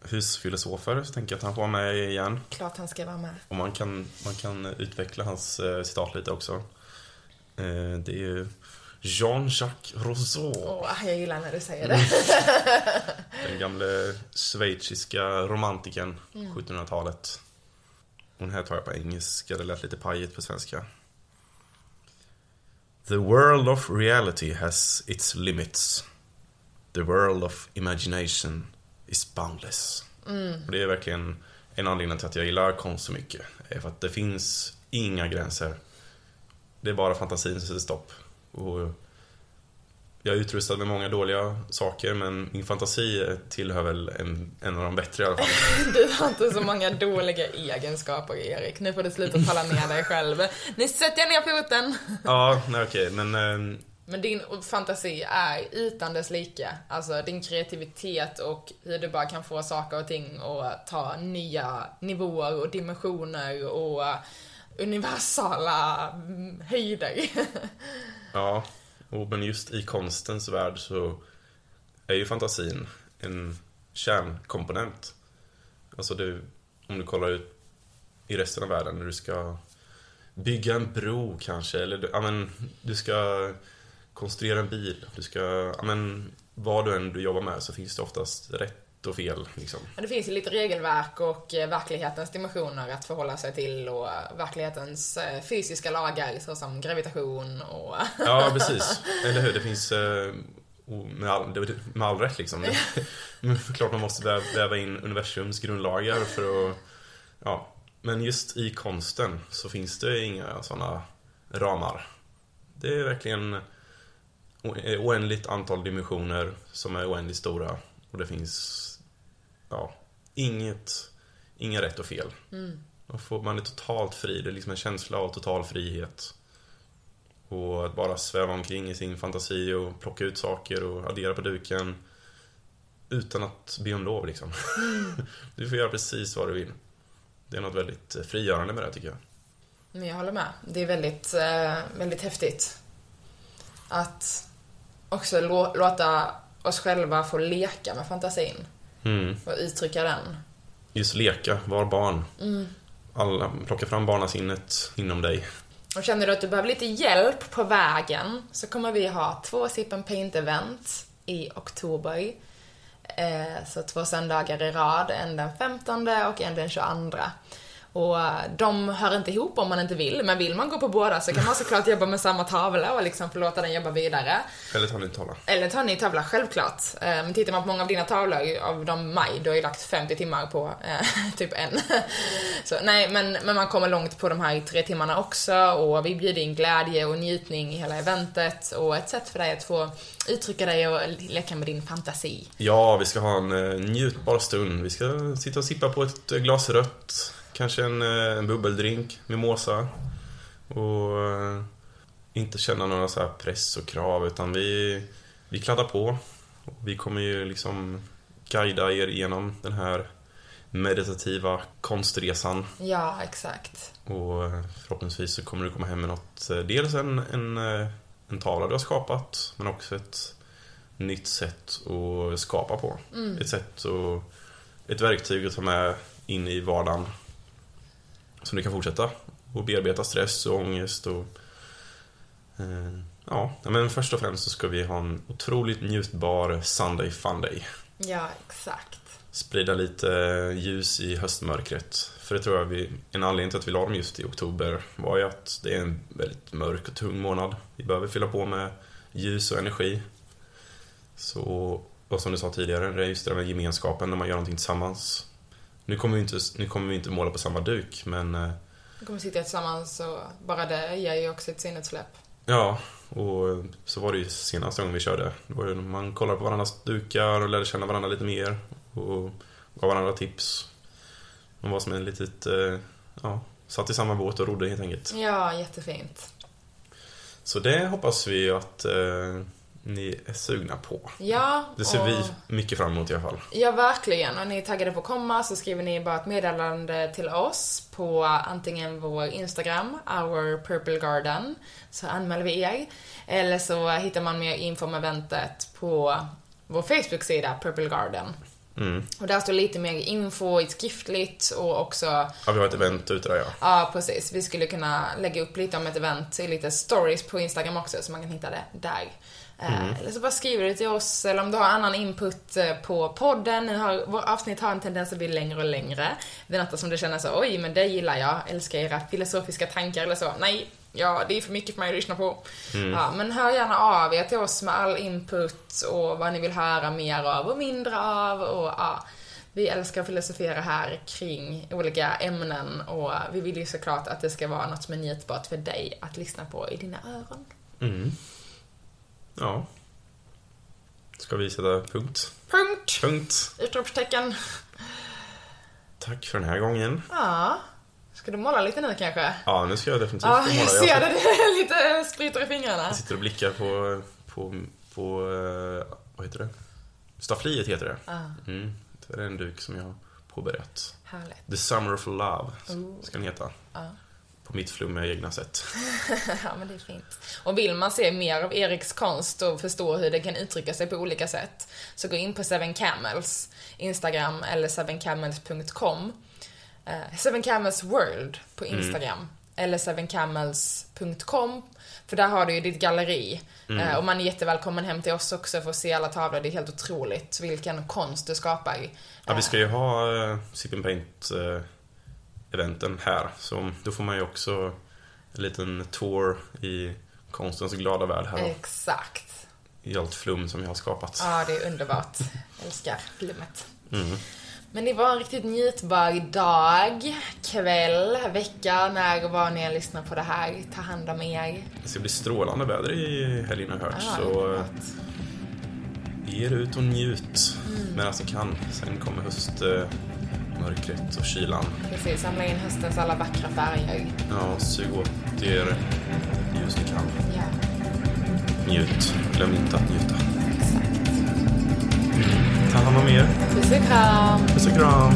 husfilosofer, så tänker jag att han får vara med igen. Klart han ska vara med. Och man kan, man kan utveckla hans eh, citat lite också. Det är ju Jean-Jacques Rousseau. Åh, oh, jag gillar när du säger det. Den gamle schweiziska romantikern, mm. 1700-talet. Den här tar jag på engelska, det lät lite pajigt på svenska. The world of reality has its limits. The world of imagination is boundless. Mm. Och det är verkligen en anledning till att jag gillar konst så mycket. Är för att det finns inga gränser. Det är bara fantasin som sätter stopp. Och jag är utrustad med många dåliga saker men min fantasi tillhör väl en, en av de bättre i alla fall. Du har inte så många dåliga egenskaper Erik. Nu får du sluta tala ner dig själv. Nu sätter jag ner foten. Ja, nej okej men eh, men din fantasi är utan dess like. Alltså din kreativitet och hur du bara kan få saker och ting att ta nya nivåer och dimensioner och universala höjder. ja, och men just i konstens värld så är ju fantasin en kärnkomponent. Alltså du, om du kollar ut i resten av världen när du ska bygga en bro kanske, eller ja, men, du ska konstruera en bil, du ska, ja men vad du än du jobbar med så finns det oftast rätt och fel. Liksom. Men det finns ju lite regelverk och eh, verklighetens dimensioner att förhålla sig till och verklighetens eh, fysiska lagar såsom gravitation och... Ja, precis. Eller hur? Det finns eh, med all, med all rätt liksom. Klart man måste väva in universums grundlagar för att... Ja. Men just i konsten så finns det inga sådana ramar. Det är verkligen oändligt antal dimensioner som är oändligt stora. Och det finns ja, inget, inga rätt och fel. Mm. Och får, man är totalt fri. Det är liksom en känsla av total frihet. Och att bara sväva omkring i sin fantasi och plocka ut saker och addera på duken. Utan att be om lov liksom. Mm. du får göra precis vad du vill. Det är något väldigt frigörande med det tycker jag. Men jag håller med. Det är väldigt, eh, väldigt häftigt. Att också låta oss själva få leka med fantasin. Mm. Och uttrycka den. Just leka, var barn. Mm. Alla, plocka fram barnasinnet inom dig. Och känner du att du behöver lite hjälp på vägen så kommer vi ha två Sip and Paint-event i oktober. Eh, så två söndagar i rad, en den 15 och en den 22. Och eh, de hör inte ihop om man inte vill, men vill man gå på båda så kan man såklart jobba med samma tavla och liksom få låta den jobba vidare. Eller ta en ny tavla. Eller ta en ny tavla, självklart. Eh, Men tittar man på många av dina tavlor, av de maj, du har ju lagt 50 timmar på eh, typ en. Så nej, men, men man kommer långt på de här tre timmarna också och vi bjuder in glädje och njutning i hela eventet och ett sätt för dig att få uttrycka dig och leka med din fantasi. Ja, vi ska ha en njutbar stund. Vi ska sitta och sippa på ett glas rött. Kanske en, eh, en bubbeldrink, mimosa. Och eh, inte känna några så här press och krav, utan vi, vi kladdar på. Vi kommer ju liksom guida er igenom den här meditativa konstresan. Ja, exakt. Och eh, förhoppningsvis så kommer du komma hem med något. Dels en, en, en tavla du har skapat, men också ett nytt sätt att skapa på. Ett sätt och ett verktyg att ta med in i vardagen. Som du kan fortsätta och bearbeta stress och ångest och... Eh, ja, men först och främst så ska vi ha en otroligt njutbar Sunday Funday. Ja, exakt. Sprida lite ljus i höstmörkret. För det tror jag vi, en anledning till att vi la dem just i oktober var ju att det är en väldigt mörk och tung månad. Vi behöver fylla på med ljus och energi. Så, och som du sa tidigare, det är just det där med gemenskapen när man gör någonting tillsammans. Nu kommer vi inte, nu kommer vi inte måla på samma duk, men eh, Vi kommer sitta tillsammans och bara det ger ju också ett sinneutsläpp. ja, och så var det ju senaste gången vi körde. Då var det man kollade på varandras dukar och lärde känna varandra lite mer och gav varandra tips. Man var som en litet, eh, ja, satt i samma båt och rodde helt enkelt. Ja, jättefint. Så det hoppas vi att eh, ni är sugna på. Ja, Det ser och... vi mycket fram emot i alla fall. Ja, verkligen. Och ni är taggade på att komma så skriver ni bara ett meddelande till oss på antingen vår Instagram, our purple garden, så anmäler vi er. Eller så hittar man mer info om eventet på vår Facebook-sida, Purple Garden. Mm. Och där står lite mer info i skriftligt och också Ja, vi har ett event ute där ja. Ja, precis. Vi skulle kunna lägga upp lite om ett event i lite stories på Instagram också, så man kan hitta det där. Eh, Eller så bara skriver du till oss, eller om du har annan input eh, på podden. Nu har, vår avsnitt har en tendens att bli längre och längre. Det är något som du känner så, oj, men det gillar jag, älskar era filosofiska tankar eller så. Nej, ja, det är för mycket för mig att lyssna på. Ja, men hör gärna av er till oss med all input och vad ni vill höra mer av och mindre av och ja. Vi älskar att filosofera här kring olika ämnen och vi vill ju såklart att det ska vara något som är njutbart för dig att lyssna på i dina öron. Mm. Ja. Ska vi sätta punkt? Punkt! Punkt. Utropstecken. Tack för den här gången. Ja. Ska du måla lite nu kanske? Ja, nu ska jag definitivt Ja, måla. jag ser det. Det lite sprutor i fingrarna. Jag sitter och blickar på, på, på eh, vad heter det? Staffliet heter det. Ja, Mm. Det är en duk som jag har påbörjat. härligt. The Summer of Love Oh. ska den heta. Ja. På mitt flummiga egna sätt. ja, men det är fint. Och vill man se mer av Eriks konst och förstå hur det kan uttrycka sig på olika sätt, så gå in på Seven Camels Instagram eller sevencamels.com. Eh, Seven Camels World på Instagram. Eller sevencamels.com. För där har du ju ditt galleri. Eh, och man är jättevälkommen hem till oss också för att se alla tavlor. Det är helt otroligt vilken konst du skapar. Ja, vi ska ju ha uh, Sip and Paint eh, eventen här. Så då får man ju också en liten tour i konstens glada värld här. Exakt. I allt flum som jag har skapat. Ja, det är underbart. Älskar flummet. Mm. Men det var en riktigt njutbar dag, kväll, vecka, när och var ni än lyssnar på det här. Ta hand om er. Det ska bli strålande väder i helgen har jag hört. Ja, så eh, ge er ut och njut Mm. medan ni kan. Sen kommer höstmörkret och kylan. Precis, samla in höstens alla vackra färger. Ja, sug åt er ljus ni kan. Ja, Njut. Glöm inte att njuta. exakt. Ta hand om er. Puss och kram! Puss och kram.